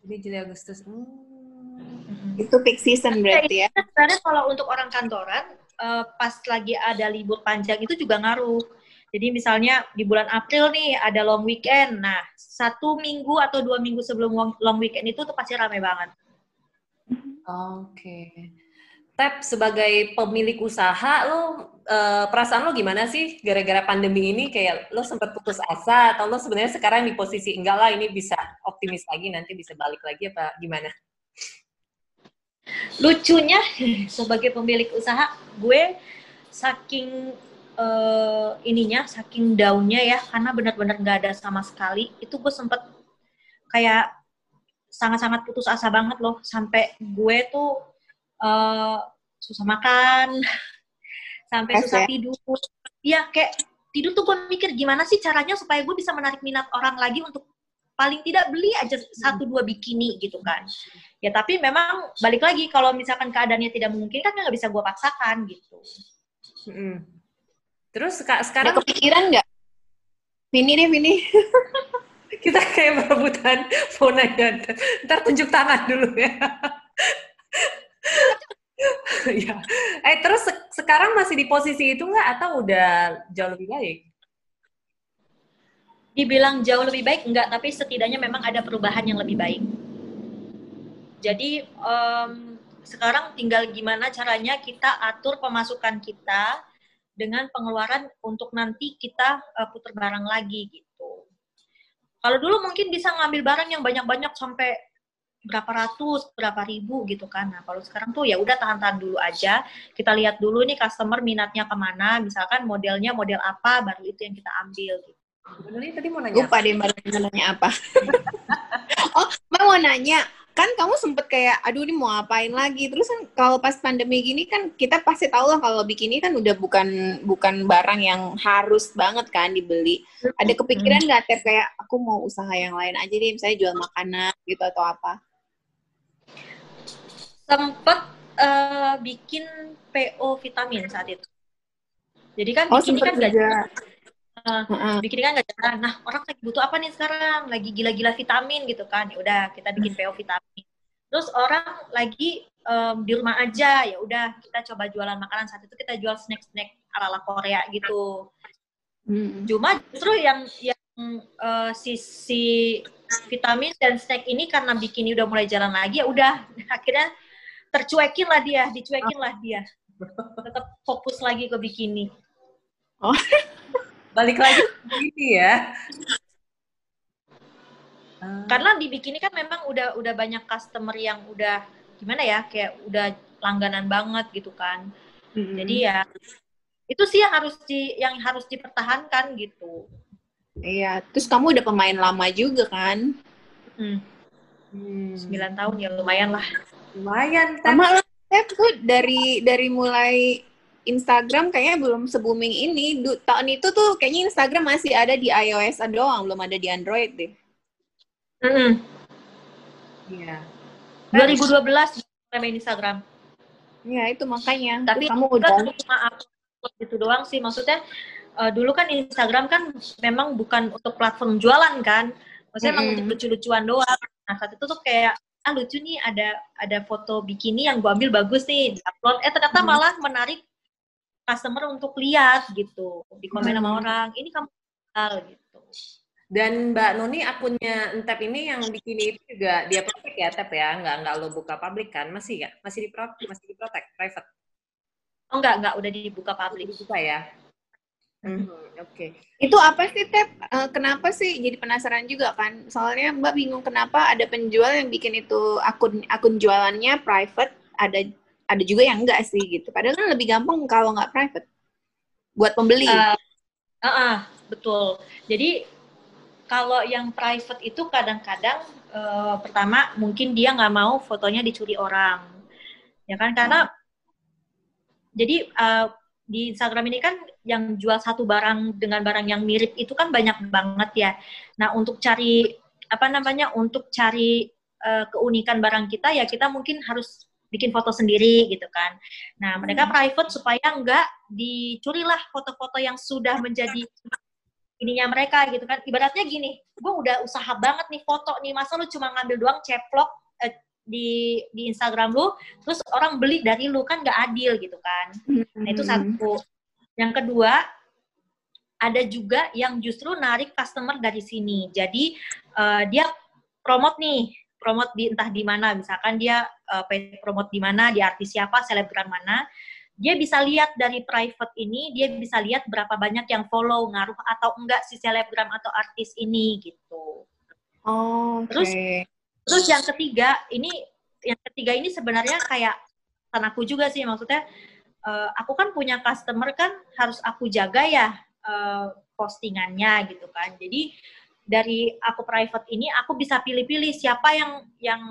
[SPEAKER 2] Jadi Juli Agustus. Hmm
[SPEAKER 1] itu peak season berarti ya?
[SPEAKER 3] Karena kalau untuk orang kantoran, uh, pas lagi ada libur panjang itu juga ngaruh. Jadi misalnya di bulan April nih ada long weekend, nah satu minggu atau dua minggu sebelum long weekend itu tuh pasti ramai banget.
[SPEAKER 2] Oke. Okay. Tap sebagai pemilik usaha lo uh, perasaan lo gimana sih gara-gara pandemi ini kayak lo sempat putus asa atau lo sebenarnya sekarang di posisi enggak lah ini bisa optimis lagi nanti bisa balik lagi apa gimana?
[SPEAKER 3] lucunya sebagai pemilik usaha gue saking uh, ininya saking daunnya ya karena benar-benar nggak ada sama sekali itu gue sempet kayak sangat-sangat putus asa banget loh sampai gue tuh uh, susah makan sampai susah ya? tidur. Ya kayak tidur tuh gue mikir gimana sih caranya supaya gue bisa menarik minat orang lagi untuk paling tidak beli aja satu dua bikini gitu kan. Ya tapi memang balik lagi kalau misalkan keadaannya tidak mungkin kan nggak bisa gue paksakan gitu.
[SPEAKER 2] Hmm. terus sekarang
[SPEAKER 1] Ada kepikiran nggak? Vini deh Vini.
[SPEAKER 2] Kita kayak berebutan mau nanya ntar tunjuk tangan dulu ya ya eh terus sekarang masih di posisi itu nggak? Atau udah jauh lebih baik?
[SPEAKER 3] Dibilang jauh lebih baik enggak tapi setidaknya memang ada perubahan yang lebih baik. Jadi um, sekarang tinggal gimana caranya kita atur pemasukan kita dengan pengeluaran untuk nanti kita uh, putar barang lagi gitu. Kalau dulu mungkin bisa ngambil barang yang banyak-banyak sampai berapa ratus, berapa ribu gitu kan. Nah, kalau sekarang tuh ya udah tahan-tahan dulu aja. Kita lihat dulu nih customer minatnya ke mana, misalkan modelnya model apa, baru itu yang kita ambil gitu.
[SPEAKER 1] Sebenarnya tadi mau nanya. Lupa deh Mbak nanya apa. oh, Mbak mau nanya. Kan kamu sempet kayak, aduh ini mau ngapain lagi. Terus kan kalau pas pandemi gini kan kita pasti tahu lah kalau bikini kan udah bukan bukan barang yang harus banget kan dibeli. Ada kepikiran nggak hmm. kayak aku mau usaha yang lain aja deh, misalnya jual makanan gitu atau apa?
[SPEAKER 3] Sempet uh, bikin PO vitamin saat itu. Jadi kan oh, bikini kan gak uh, bikin kan nggak jarang. Nah orang lagi butuh apa nih sekarang? Lagi gila-gila vitamin gitu kan? Ya udah kita bikin PO vitamin. Terus orang lagi um, di rumah aja, ya udah kita coba jualan makanan saat itu kita jual snack-snack ala-ala Korea gitu. Hmm. Cuma justru yang yang uh, sisi vitamin dan snack ini karena bikini udah mulai jalan lagi ya udah akhirnya tercuekin lah dia, dicuekin lah dia. Tetap fokus lagi ke bikini.
[SPEAKER 2] Oh. balik lagi bikini ya
[SPEAKER 3] karena di bikini kan memang udah udah banyak customer yang udah gimana ya kayak udah langganan banget gitu kan hmm. jadi ya itu sih yang harus di yang harus dipertahankan gitu
[SPEAKER 1] iya terus kamu udah pemain lama juga kan
[SPEAKER 3] hmm. Hmm. tahun ya lumayan lah
[SPEAKER 2] lumayan
[SPEAKER 1] sama lah tuh dari dari mulai Instagram kayaknya belum se booming ini. Du, tahun itu tuh kayaknya Instagram masih ada di iOS doang, belum ada di Android deh.
[SPEAKER 3] Mm -hmm. Iya. 2012 main Instagram.
[SPEAKER 1] Iya, itu makanya.
[SPEAKER 3] Tapi kamu udah cuma upload gitu doang sih. Maksudnya uh, dulu kan Instagram kan memang bukan untuk platform jualan kan. Maksudnya mm -hmm. emang untuk lucu-lucuan doang. Nah, saat itu tuh kayak ah lucu nih ada ada foto bikini yang gue ambil bagus nih upload eh ternyata hmm. malah menarik customer untuk lihat gitu di komen hmm. sama orang ini kamu hal gitu.
[SPEAKER 2] Dan Mbak Nuni akunnya Entep ini yang bikini itu juga dia protek ya Tep ya? Nggak nggak lo buka publik kan? Masih ya masih di masih di private?
[SPEAKER 3] Oh nggak nggak udah dibuka publik.
[SPEAKER 2] Dibuka ya
[SPEAKER 1] Hmm, Oke. Okay. Itu apa sih, Tep? Uh, kenapa sih? Jadi penasaran juga kan. Soalnya Mbak bingung kenapa ada penjual yang bikin itu akun akun jualannya private, ada ada juga yang enggak sih gitu. Padahal kan lebih gampang kalau nggak private buat pembeli. Uh,
[SPEAKER 3] uh, uh, betul. Jadi kalau yang private itu kadang-kadang uh, pertama mungkin dia nggak mau fotonya dicuri orang, ya kan? Karena jadi uh, di Instagram ini kan yang jual satu barang dengan barang yang mirip itu kan banyak banget ya. Nah untuk cari apa namanya untuk cari uh, keunikan barang kita ya kita mungkin harus bikin foto sendiri gitu kan. Nah mereka hmm. private supaya enggak dicurilah foto-foto yang sudah menjadi ininya mereka gitu kan. Ibaratnya gini, gue udah usaha banget nih foto nih, masa lu cuma ngambil doang ceplok eh, di di Instagram lu, terus orang beli dari lu kan nggak adil gitu kan. Nah itu satu. Yang kedua ada juga yang justru narik customer dari sini. Jadi uh, dia promote nih, promote di entah di mana, misalkan dia uh, promote di mana, di artis siapa, selebgram mana. Dia bisa lihat dari private ini, dia bisa lihat berapa banyak yang follow, ngaruh atau enggak si selebgram atau artis ini gitu.
[SPEAKER 1] Oh, okay.
[SPEAKER 3] Terus Terus yang ketiga, ini yang ketiga ini sebenarnya kayak aku juga sih maksudnya uh, aku kan punya customer kan harus aku jaga ya uh, postingannya gitu kan. Jadi dari aku private ini aku bisa pilih-pilih siapa yang yang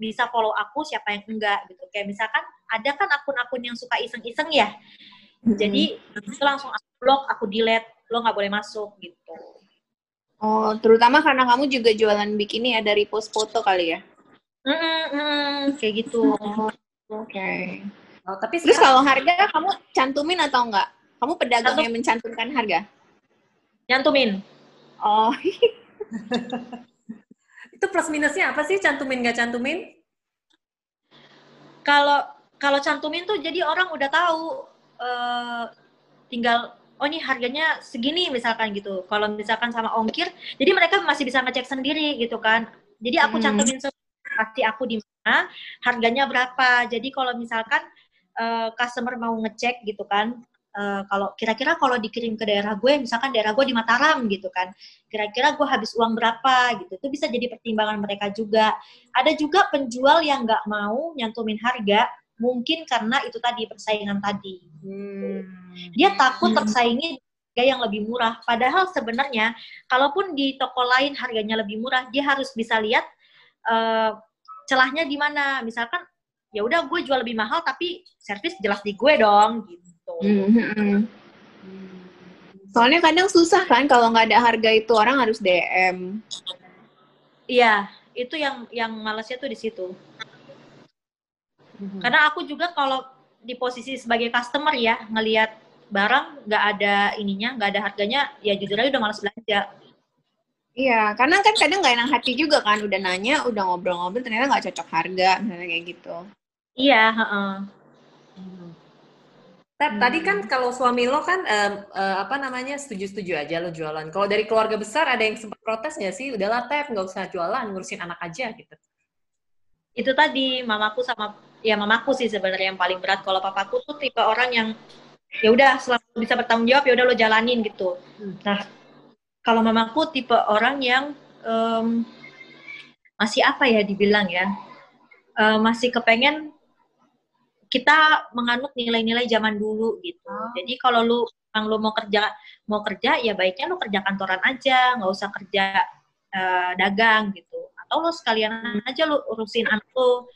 [SPEAKER 3] bisa follow aku, siapa yang enggak gitu. Kayak misalkan ada kan akun-akun yang suka iseng-iseng ya. Mm-hmm. Jadi itu langsung aku blok, aku delete, lo nggak boleh masuk gitu.
[SPEAKER 1] Oh, terutama karena kamu juga jualan bikini ada repost foto kali ya?
[SPEAKER 3] Mm -mm, kayak gitu.
[SPEAKER 1] Oh, Oke. Okay. Oh, tapi terus kalau harga kamu cantumin atau enggak? Kamu pedagang Cantum. yang mencantumkan harga?
[SPEAKER 3] Cantumin.
[SPEAKER 1] Oh.
[SPEAKER 2] itu plus minusnya apa sih cantumin nggak cantumin?
[SPEAKER 3] Kalau kalau cantumin tuh jadi orang udah tahu uh, tinggal oh ini harganya segini misalkan gitu. Kalau misalkan sama ongkir, jadi mereka masih bisa ngecek sendiri gitu kan. Jadi aku hmm. cantumin pasti aku di mana, harganya berapa. Jadi kalau misalkan uh, customer mau ngecek gitu kan, uh, kalau kira-kira kalau dikirim ke daerah gue, misalkan daerah gue di Mataram gitu kan, kira-kira gue habis uang berapa gitu, itu bisa jadi pertimbangan mereka juga. Ada juga penjual yang nggak mau nyantumin harga, mungkin karena itu tadi persaingan tadi. Hmm. Dia takut tersaingi harga yang lebih murah. Padahal sebenarnya, kalaupun di toko lain harganya lebih murah, dia harus bisa lihat uh, celahnya di mana. Misalkan, ya udah gue jual lebih mahal, tapi servis jelas di gue dong, gitu.
[SPEAKER 1] Hmm. Soalnya kadang susah kan kalau nggak ada harga itu orang harus DM.
[SPEAKER 3] Iya, itu yang yang malasnya tuh di situ. Karena aku juga kalau di posisi sebagai customer ya ngelihat barang nggak ada ininya, nggak ada harganya, ya jujur aja udah malas belanja.
[SPEAKER 1] Iya, karena kan kadang nggak enak hati juga kan, udah nanya, udah ngobrol-ngobrol, ternyata nggak cocok harga, misalnya kayak gitu.
[SPEAKER 3] Iya, heeh.
[SPEAKER 2] Hmm. Tadi kan kalau suami lo kan um, uh, apa namanya setuju-setuju aja lo jualan. Kalau dari keluarga besar ada yang sempat protes nggak sih? Udahlah Tep, nggak usah jualan, ngurusin anak aja gitu.
[SPEAKER 3] Itu tadi mamaku sama ya mamaku sih sebenarnya yang paling berat. Kalau papaku tuh tipe orang yang ya udah selama bisa bertanggung jawab ya udah lo jalanin gitu. Hmm. nah kalau mamaku tipe orang yang um, masih apa ya dibilang ya uh, masih kepengen kita menganut nilai-nilai zaman dulu gitu. Oh. jadi kalau lu yang lu mau kerja mau kerja ya baiknya lu kerja kantoran aja nggak usah kerja uh, dagang gitu. Atau lu sekalian aja lu urusin anak lu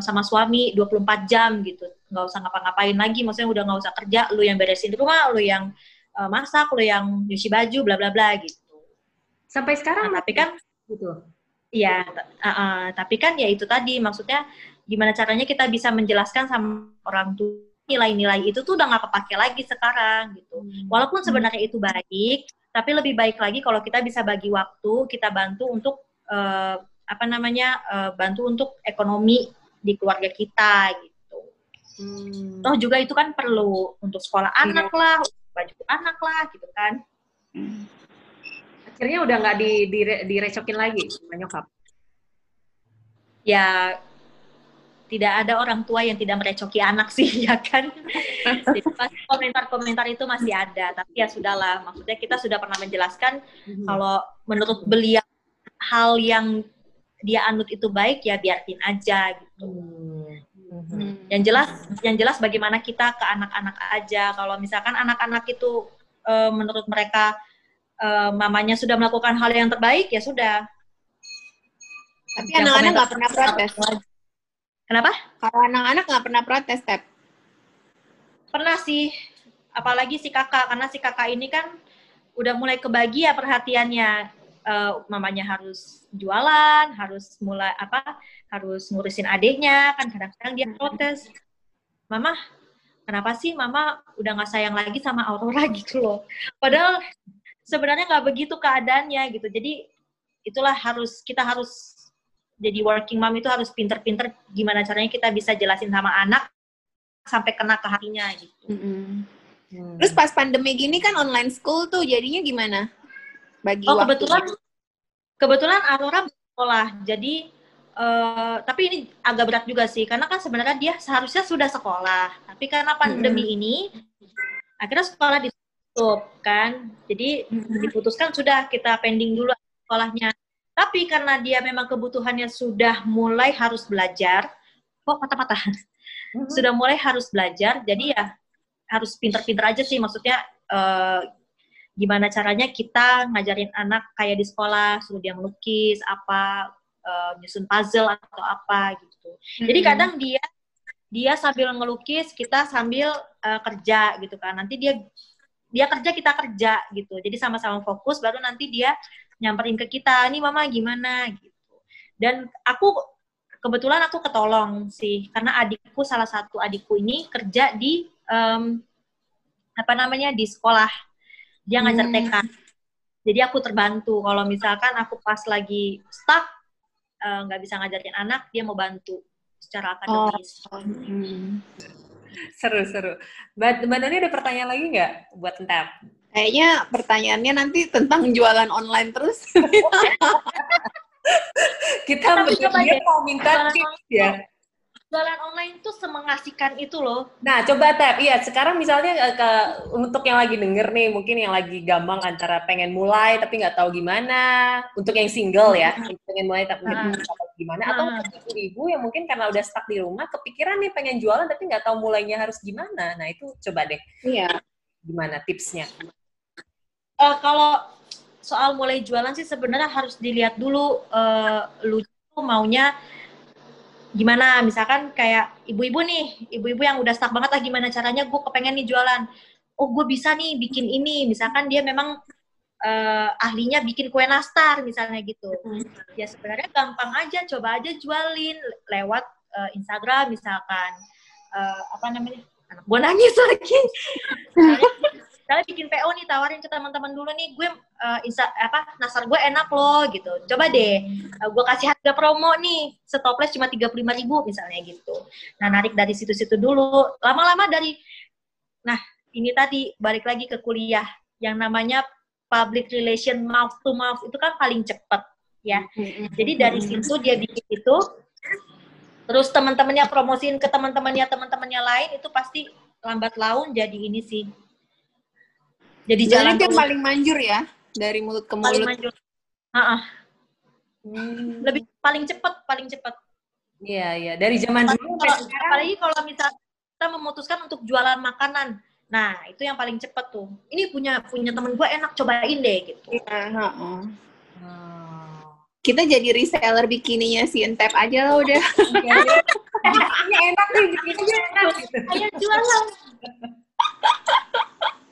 [SPEAKER 3] sama suami 24 jam gitu. Nggak usah ngapa-ngapain lagi. Maksudnya udah nggak usah kerja. Lu yang beresin di rumah lu yang uh, masak lu yang nyuci baju bla bla bla gitu.
[SPEAKER 2] Sampai sekarang
[SPEAKER 3] nah, tapi kan gitu? Iya uh, uh, tapi kan ya itu tadi. Maksudnya gimana caranya kita bisa menjelaskan sama orang tua nilai-nilai itu tuh udah nggak kepake lagi sekarang gitu. Hmm. walaupun sebenarnya itu baik tapi lebih baik lagi kalau kita bisa bagi waktu kita bantu untuk uh, apa namanya uh, bantu untuk ekonomi di keluarga kita gitu. Hmm. Toh juga itu kan perlu untuk sekolah iya. anak lah, baju anak lah gitu kan.
[SPEAKER 2] Hmm. Akhirnya udah nggak di, di, direcokin lagi sama nyokap?
[SPEAKER 3] Ya tidak ada orang tua yang tidak merecoki anak sih ya kan. Jadi komentar-komentar itu masih ada, tapi ya sudahlah. Maksudnya kita sudah pernah menjelaskan hmm. kalau menurut beliau hal yang dia anut itu baik ya biarin aja gitu. Hmm. Yang jelas yang jelas bagaimana kita ke anak-anak aja. Kalau misalkan anak-anak itu e, menurut mereka e, mamanya sudah melakukan hal yang terbaik ya sudah.
[SPEAKER 1] Tapi anak-anak nggak pernah protes.
[SPEAKER 3] Kenapa?
[SPEAKER 1] Kalau anak-anak nggak pernah protes, Tep.
[SPEAKER 3] Pernah sih, apalagi si kakak, karena si kakak ini kan udah mulai kebagi ya perhatiannya. Uh, mamanya harus jualan, harus mulai apa, harus ngurusin adiknya, kan kadang-kadang dia protes. Mama, kenapa sih mama udah nggak sayang lagi sama Aurora gitu loh. Padahal sebenarnya nggak begitu keadaannya gitu. Jadi itulah harus kita harus jadi working mom itu harus pinter-pinter gimana caranya kita bisa jelasin sama anak sampai kena ke hatinya gitu. Mm -hmm.
[SPEAKER 1] hmm. Terus pas pandemi gini kan online school tuh jadinya gimana?
[SPEAKER 3] Bagi oh kebetulan kebetulan Aurora sekolah jadi uh, tapi ini agak berat juga sih karena kan sebenarnya dia seharusnya sudah sekolah tapi karena pandemi mm -hmm. ini akhirnya sekolah ditutup kan jadi mm -hmm. diputuskan sudah kita pending dulu sekolahnya tapi karena dia memang kebutuhannya sudah mulai harus belajar, kok patah-patah, mm-hmm. sudah mulai harus belajar, jadi ya harus pinter-pinter aja sih, maksudnya uh, gimana caranya kita ngajarin anak kayak di sekolah, suruh dia melukis, apa, uh, nyusun puzzle atau apa gitu. Mm-hmm. Jadi kadang dia dia sambil ngelukis, kita sambil uh, kerja gitu kan. Nanti dia dia kerja kita kerja gitu. Jadi sama-sama fokus, baru nanti dia nyamperin ke kita, nih mama gimana gitu. Dan aku kebetulan aku ketolong sih karena adikku salah satu adikku ini kerja di um, apa namanya di sekolah dia ngajar hmm. TK jadi aku terbantu kalau misalkan aku pas lagi stuck eh, nggak uh, bisa ngajarin anak dia mau bantu secara akademis oh. hmm.
[SPEAKER 2] seru seru mbak mbak Noni ada pertanyaan lagi nggak buat Entap
[SPEAKER 1] Kayaknya pertanyaannya nanti tentang jualan online terus.
[SPEAKER 2] Kita dia mau minta tips ya.
[SPEAKER 3] Jualan online tuh semengasihkan itu loh.
[SPEAKER 2] Nah, coba Tap. Iya, sekarang misalnya eh, ke, untuk yang lagi denger nih, mungkin yang lagi gampang antara pengen mulai tapi nggak tahu gimana. Untuk yang single ya, hmm. pengen mulai tapi nggak tahu gimana. Atau hmm. ibu-ibu yang mungkin karena udah stuck di rumah, kepikiran nih pengen jualan tapi nggak tahu mulainya harus gimana. Nah, itu coba deh.
[SPEAKER 1] Iya.
[SPEAKER 2] Gimana tipsnya?
[SPEAKER 3] uh, kalau soal mulai jualan sih sebenarnya harus dilihat dulu uh, lu maunya gimana? Misalkan kayak ibu-ibu nih ibu-ibu yang udah stuck banget lah gimana caranya gue kepengen nih jualan. Oh gue bisa nih bikin ini. Misalkan dia memang uh, ahlinya bikin kue nastar misalnya gitu. Hmm. ya sebenarnya gampang aja. Coba aja jualin lewat uh, Instagram misalkan. Uh, apa namanya? Anak gue nangis lagi kalian bikin PO nih tawarin ke teman-teman dulu nih gue uh, insta apa nasar gue enak loh gitu. Coba deh uh, gue kasih harga promo nih stoples cuma tiga puluh lima ribu misalnya gitu. Nah narik dari situ-situ dulu. Lama-lama dari nah ini tadi balik lagi ke kuliah. Yang namanya public relation mouth to mouth itu kan paling cepet ya. Jadi dari situ dia bikin itu terus teman-temannya promosiin ke teman-temannya teman-temannya lain itu pasti lambat laun jadi ini sih
[SPEAKER 1] jadi jalan itu yang paling manjur ya dari mulut ke mulut. Paling manjur.
[SPEAKER 3] Uh-uh. Hmm. Lebih paling cepat, paling cepat.
[SPEAKER 2] Iya, iya. Dari zaman dulu
[SPEAKER 3] kalau, apalagi kalau misalnya kita memutuskan untuk jualan makanan. Nah, itu yang paling cepat tuh. Ini punya punya temen gue enak cobain deh gitu. Iya, uh-uh.
[SPEAKER 1] Hmm. Kita jadi reseller bikininya si Entep aja lah udah.
[SPEAKER 2] Ini enak nih, bikininya enak.
[SPEAKER 3] Ayo jualan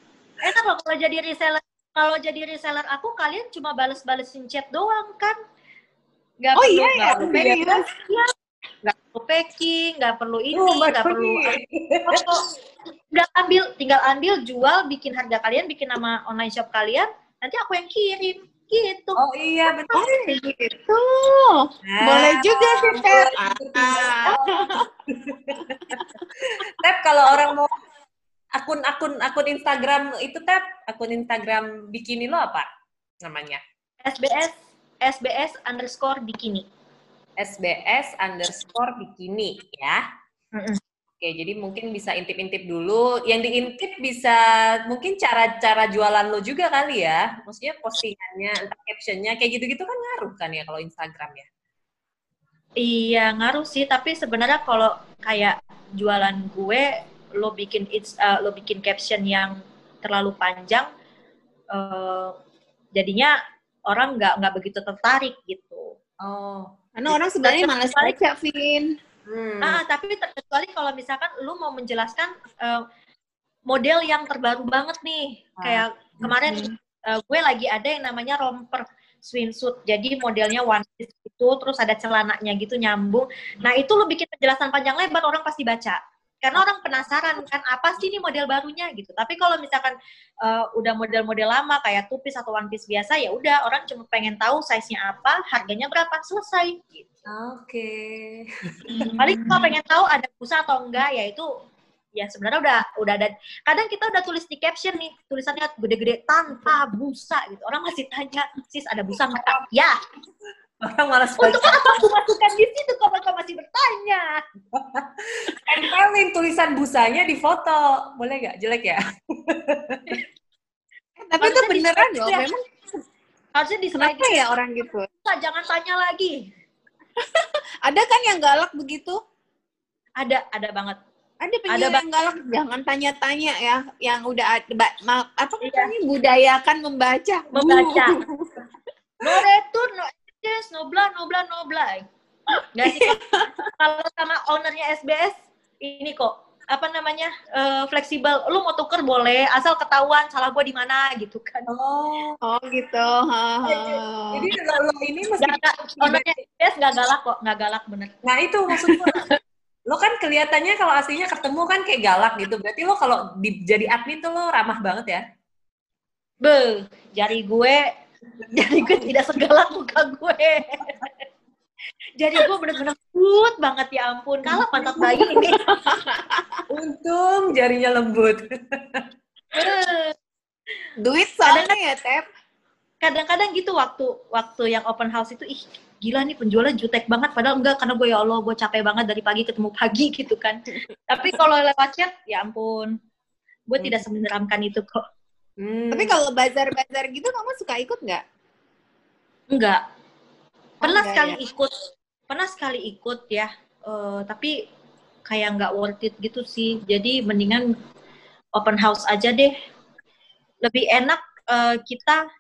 [SPEAKER 3] enak loh kalau jadi reseller kalau jadi reseller aku kalian cuma balas-balesin chat doang kan?
[SPEAKER 1] Nggak oh, perlu iya, nggak iya, perlu
[SPEAKER 3] iya. nggak perlu packing nggak perlu ini oh, nggak perlu nggak ambil tinggal ambil jual bikin harga kalian bikin nama online shop kalian nanti aku yang kirim. Gitu.
[SPEAKER 2] Oh iya betul. Oh,
[SPEAKER 1] gitu. Nah, boleh juga sih Tep.
[SPEAKER 2] Tep kalau orang mau akun akun akun Instagram itu tap akun Instagram bikini lo apa namanya?
[SPEAKER 3] SBS SBS underscore bikini.
[SPEAKER 2] SBS underscore bikini ya. Mm -mm. Oke, jadi mungkin bisa intip-intip dulu. Yang diintip bisa mungkin cara-cara jualan lo juga kali ya. Maksudnya postingannya, entah captionnya, kayak gitu-gitu kan ngaruh kan ya kalau Instagram ya?
[SPEAKER 3] Iya, ngaruh sih. Tapi sebenarnya kalau kayak jualan gue, lo bikin it's uh, lo bikin caption yang terlalu panjang uh, jadinya orang nggak nggak begitu tertarik gitu
[SPEAKER 2] oh
[SPEAKER 1] Karena orang sebenarnya malas baca, Vin.
[SPEAKER 3] Hmm. Ah, tapi kecuali kalau misalkan lu mau menjelaskan uh, model yang terbaru banget nih, ah. kayak kemarin hmm. uh, gue lagi ada yang namanya romper swimsuit. Jadi modelnya one piece itu, terus ada celananya gitu nyambung. Nah itu lu bikin penjelasan panjang lebar orang pasti baca karena orang penasaran kan apa sih ini model barunya gitu. Tapi kalau misalkan uh, udah model-model lama kayak two piece atau one piece biasa ya udah orang cuma pengen tahu size-nya apa, harganya berapa, selesai gitu.
[SPEAKER 2] Oke. Okay.
[SPEAKER 3] Hmm, paling kalau pengen tahu ada busa atau enggak ya itu ya sebenarnya udah udah ada kadang kita udah tulis di caption nih tulisannya gede-gede tanpa busa gitu orang masih tanya sis ada busa nggak ya
[SPEAKER 2] Orang malas
[SPEAKER 3] Untuk apa aku masukkan di situ kalau kau masih bertanya?
[SPEAKER 2] Tempelin tulisan busanya di foto. Boleh nggak? Jelek ya?
[SPEAKER 1] Tapi itu beneran loh. Ya. Memang
[SPEAKER 3] harusnya di
[SPEAKER 1] Kenapa ya orang gitu?
[SPEAKER 3] Jangan tanya lagi.
[SPEAKER 1] ada kan yang galak begitu?
[SPEAKER 3] Ada, ada banget.
[SPEAKER 1] Ada penjual ada yang galak, jangan tanya-tanya ya. Yang udah ada, apa iya. budayakan membaca.
[SPEAKER 3] Membaca. no yes, nobla, nobla, nobla. Gak sih, kalau sama ownernya SBS, ini kok, apa namanya, uh, fleksibel. Lu mau tuker boleh, asal ketahuan salah gua di mana, gitu kan.
[SPEAKER 1] Oh, oh gitu.
[SPEAKER 2] Jadi kalau ini mesti... Gak,
[SPEAKER 3] ownernya SBS gak galak kok, gak galak bener.
[SPEAKER 2] Nah itu maksudnya. lo kan kelihatannya kalau aslinya ketemu kan kayak galak gitu. Berarti lo kalau di, jadi admin tuh lo ramah banget ya?
[SPEAKER 3] Be, jari gue jadi gue tidak segalak muka gue. Jadi gue bener-bener lembut banget ya ampun. Kalah pantat bayi ini
[SPEAKER 2] untung jarinya lembut.
[SPEAKER 1] Duit soalnya ya Tep.
[SPEAKER 3] Kadang-kadang gitu waktu waktu yang open house itu ih gila nih penjualnya jutek banget. Padahal enggak karena gue ya Allah gue capek banget dari pagi ketemu pagi gitu kan. Tapi kalau lewat chat ya ampun. Gue hmm. tidak semenyeramkan itu kok
[SPEAKER 1] Hmm. Tapi kalau bazar-bazar gitu kamu suka ikut nggak?
[SPEAKER 3] Enggak. Pernah oh, sekali ya? ikut, pernah sekali ikut ya. Uh, tapi kayak nggak worth it gitu sih. Jadi mendingan open house aja deh. Lebih enak uh, kita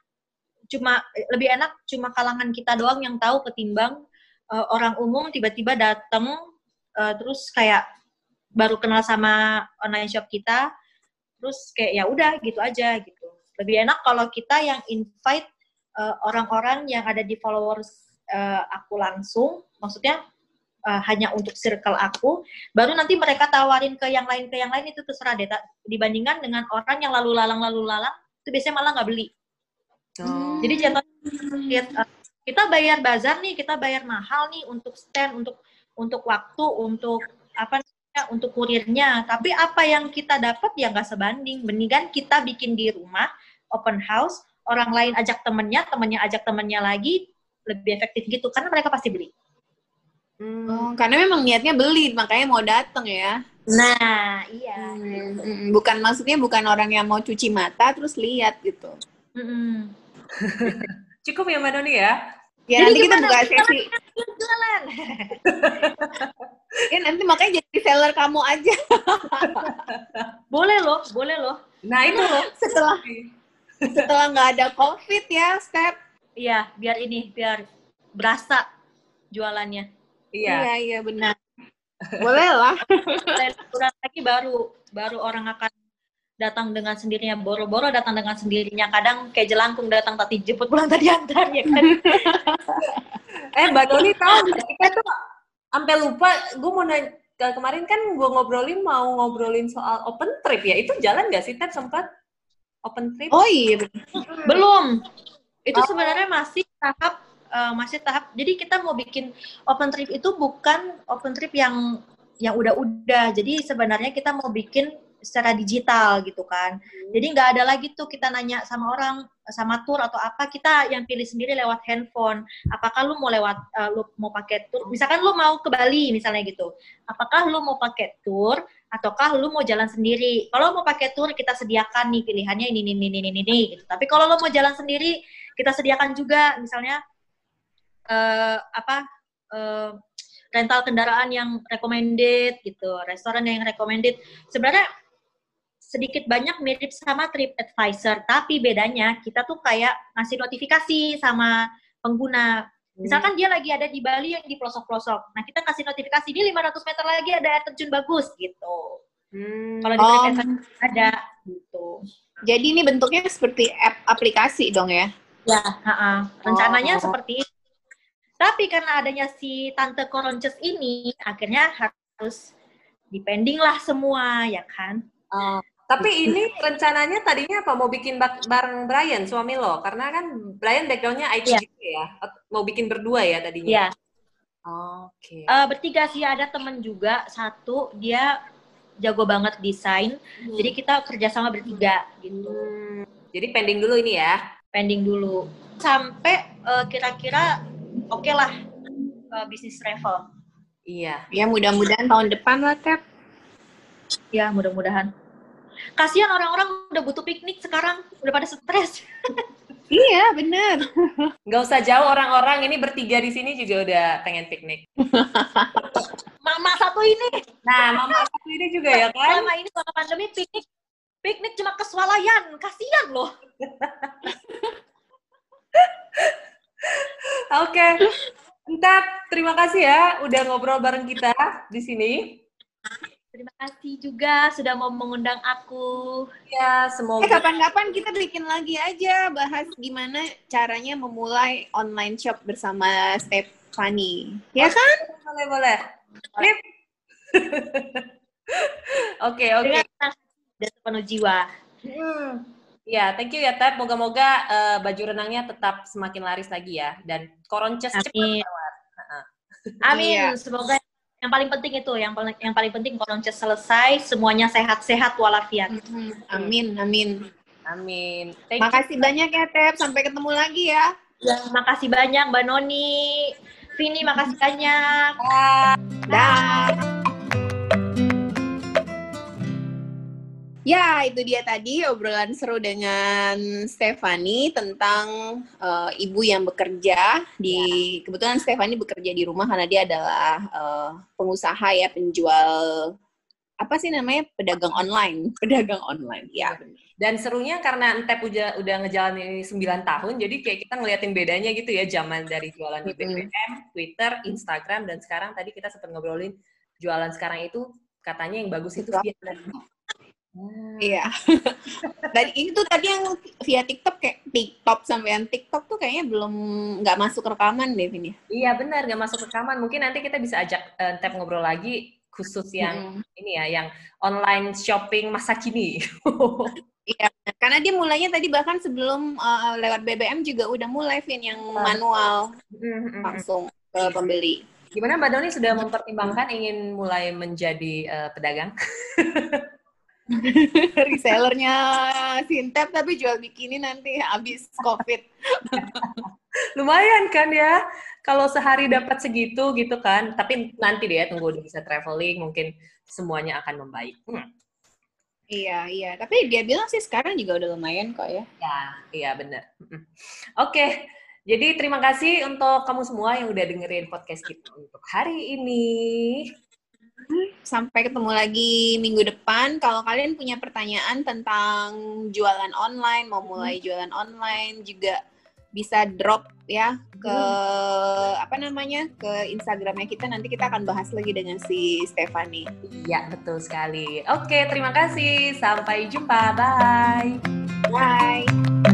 [SPEAKER 3] cuma lebih enak cuma kalangan kita doang yang tahu ketimbang uh, orang umum tiba-tiba datang uh, terus kayak baru kenal sama online shop kita terus kayak ya udah gitu aja gitu. Lebih enak kalau kita yang invite uh, orang-orang yang ada di followers uh, aku langsung. Maksudnya uh, hanya untuk circle aku. Baru nanti mereka tawarin ke yang lain ke yang lain itu terserah deh. Dibandingkan dengan orang yang lalu lalang lalu lalang itu biasanya malah nggak beli. Oh. jadi jatuh kita bayar bazar nih kita bayar mahal nih untuk stand untuk untuk waktu untuk apa untuk kurirnya. Tapi apa yang kita dapat ya nggak sebanding. Mendingan kita bikin di rumah, open house, orang lain ajak temennya, temennya ajak temennya lagi, lebih efektif gitu. Karena mereka pasti beli.
[SPEAKER 1] Hmm. Oh, karena memang niatnya beli, makanya mau datang ya.
[SPEAKER 3] Nah, iya.
[SPEAKER 1] Hmm, hmm, bukan maksudnya bukan orang yang mau cuci mata terus lihat gitu. Hmm.
[SPEAKER 2] Cukup ya Mbak Doni ya?
[SPEAKER 1] Ya Jadi nanti kita buka sesi. Jualan. ya nanti makanya jadi seller kamu aja.
[SPEAKER 3] boleh loh, boleh loh.
[SPEAKER 1] Nah itu loh setelah setelah nggak ada covid ya, step.
[SPEAKER 3] Iya, biar ini biar berasa jualannya.
[SPEAKER 1] Iya, iya, iya benar. Boleh lah.
[SPEAKER 3] Kurang lagi baru baru orang akan datang dengan sendirinya boro-boro datang dengan sendirinya. Kadang kayak jelangkung datang tapi jemput pulang tadi antar ya kan?
[SPEAKER 2] Eh mbak Doni tahu kita tuh sampai lupa gue mau nanya kemarin kan gue ngobrolin mau ngobrolin soal open trip ya. Itu jalan gak sih Ted? Sempat open trip?
[SPEAKER 1] Oh iya.
[SPEAKER 3] Belum. Itu oh. sebenarnya masih tahap uh, masih tahap. Jadi kita mau bikin open trip itu bukan open trip yang yang udah-udah. Jadi sebenarnya kita mau bikin secara digital gitu kan. Jadi nggak ada lagi tuh kita nanya sama orang sama tour atau apa kita yang pilih sendiri lewat handphone. Apakah lu mau lewat uh, lu mau pakai tour? Misalkan lu mau ke Bali misalnya gitu. Apakah lu mau pakai tour ataukah lu mau jalan sendiri? Kalau mau pakai tour kita sediakan nih pilihannya ini ini ini ini ini gitu. Tapi kalau lu mau jalan sendiri kita sediakan juga misalnya uh, apa uh, rental kendaraan yang recommended gitu, restoran yang recommended. Sebenarnya sedikit banyak mirip sama Trip Advisor, tapi bedanya kita tuh kayak ngasih notifikasi sama pengguna. Misalkan dia lagi ada di Bali yang di pelosok-pelosok. Nah, kita kasih notifikasi di 500 meter lagi ada air terjun bagus gitu. Hmm. Kalau di oh. ada gitu.
[SPEAKER 1] Jadi ini bentuknya seperti app aplikasi dong ya?
[SPEAKER 3] Ya, uh -uh. rencananya oh. seperti itu. Tapi karena adanya si tante Koronces ini, akhirnya harus depending lah semua, ya kan?
[SPEAKER 2] Uh, tapi ini rencananya tadinya apa? Mau bikin bareng Brian, suami lo? Karena kan Brian backgroundnya IT yeah. juga ya? Mau bikin berdua ya tadinya?
[SPEAKER 3] Iya. Yeah. Oke. Okay. Uh, bertiga sih, ada temen juga, satu, dia jago banget desain. Hmm. Jadi kita kerjasama bertiga gitu. Hmm.
[SPEAKER 2] Jadi pending dulu ini ya?
[SPEAKER 3] Pending dulu. Sampai uh, kira-kira oke okay lah uh, bisnis travel.
[SPEAKER 1] Iya. Ya mudah-mudahan tahun depan lah, Tep.
[SPEAKER 3] Ya mudah-mudahan. Kasihan orang-orang udah butuh piknik sekarang, udah pada stres.
[SPEAKER 1] iya, bener.
[SPEAKER 2] Gak usah jauh orang-orang, ini bertiga di sini juga udah pengen piknik.
[SPEAKER 3] mama satu ini.
[SPEAKER 2] Nah, mama satu ini juga ya kan?
[SPEAKER 3] Selama ini selama pandemi piknik, piknik cuma ke swalayan, kasihan loh.
[SPEAKER 2] Oke. Okay. Entah, terima kasih ya udah ngobrol bareng kita di sini.
[SPEAKER 3] Terima kasih juga sudah mau mengundang aku.
[SPEAKER 1] Ya, semoga. Eh, kapan-kapan kita bikin lagi aja bahas gimana caranya memulai online shop bersama Stephanie. Ya kan?
[SPEAKER 2] Boleh, boleh. Oke, oke.
[SPEAKER 3] Dan sepenuh jiwa.
[SPEAKER 2] Hmm. Ya, thank you ya Ted. Moga-moga uh, baju renangnya tetap semakin laris lagi ya dan koronces cepat
[SPEAKER 3] lewat. Amin. Iya. Semoga yang paling penting itu yang paling yang paling penting koronces selesai, semuanya sehat-sehat walafiat.
[SPEAKER 1] Mm-hmm. Amin, amin.
[SPEAKER 2] Amin.
[SPEAKER 1] Thank makasih you. banyak ya Tep. Sampai ketemu lagi ya.
[SPEAKER 3] Ya, makasih banyak Mbak Noni. Vini, makasih banyak.
[SPEAKER 1] Dah. Dah. Ya, itu dia tadi obrolan seru dengan Stefani tentang uh, ibu yang bekerja di ya. kebetulan Stefani bekerja di rumah karena dia adalah uh, pengusaha ya penjual apa sih namanya pedagang online, pedagang online. Ya.
[SPEAKER 2] Dan serunya karena Entep udah udah ngejalanin ini 9 tahun, jadi kayak kita ngeliatin bedanya gitu ya zaman dari jualan di BBM, Twitter, Instagram dan sekarang tadi kita sempat ngobrolin jualan sekarang itu katanya yang bagus itu via
[SPEAKER 1] Hmm. Iya. Dan itu tadi yang via TikTok kayak TikTok sampai yang TikTok tuh kayaknya belum nggak masuk rekaman deh ini.
[SPEAKER 2] Iya benar nggak masuk rekaman. Mungkin nanti kita bisa ajak uh, Tep ngobrol lagi khusus yang hmm. ini ya, yang online shopping masa kini.
[SPEAKER 1] Iya, karena dia mulainya tadi bahkan sebelum uh, lewat BBM juga udah mulai Vin yang manual hmm. langsung ke pembeli.
[SPEAKER 2] Gimana Mbak Doni sudah mempertimbangkan ingin mulai menjadi uh, pedagang?
[SPEAKER 1] resellernya Sintep tapi jual bikini nanti habis COVID.
[SPEAKER 2] Lumayan kan ya, kalau sehari dapat segitu gitu kan. Tapi nanti deh ya, tunggu udah bisa traveling, mungkin semuanya akan membaik. Hmm.
[SPEAKER 1] Iya, iya. Tapi dia bilang sih sekarang juga udah lumayan kok ya.
[SPEAKER 2] Ya, iya bener. Oke, okay. jadi terima kasih untuk kamu semua yang udah dengerin podcast kita untuk hari ini.
[SPEAKER 1] Sampai ketemu lagi minggu depan. Kalau kalian punya pertanyaan tentang jualan online, mau mulai hmm. jualan online juga bisa drop ya ke hmm. apa namanya ke Instagramnya kita nanti kita akan bahas lagi dengan si Stefani.
[SPEAKER 2] Iya betul sekali. Oke terima kasih sampai jumpa bye.
[SPEAKER 1] Bye.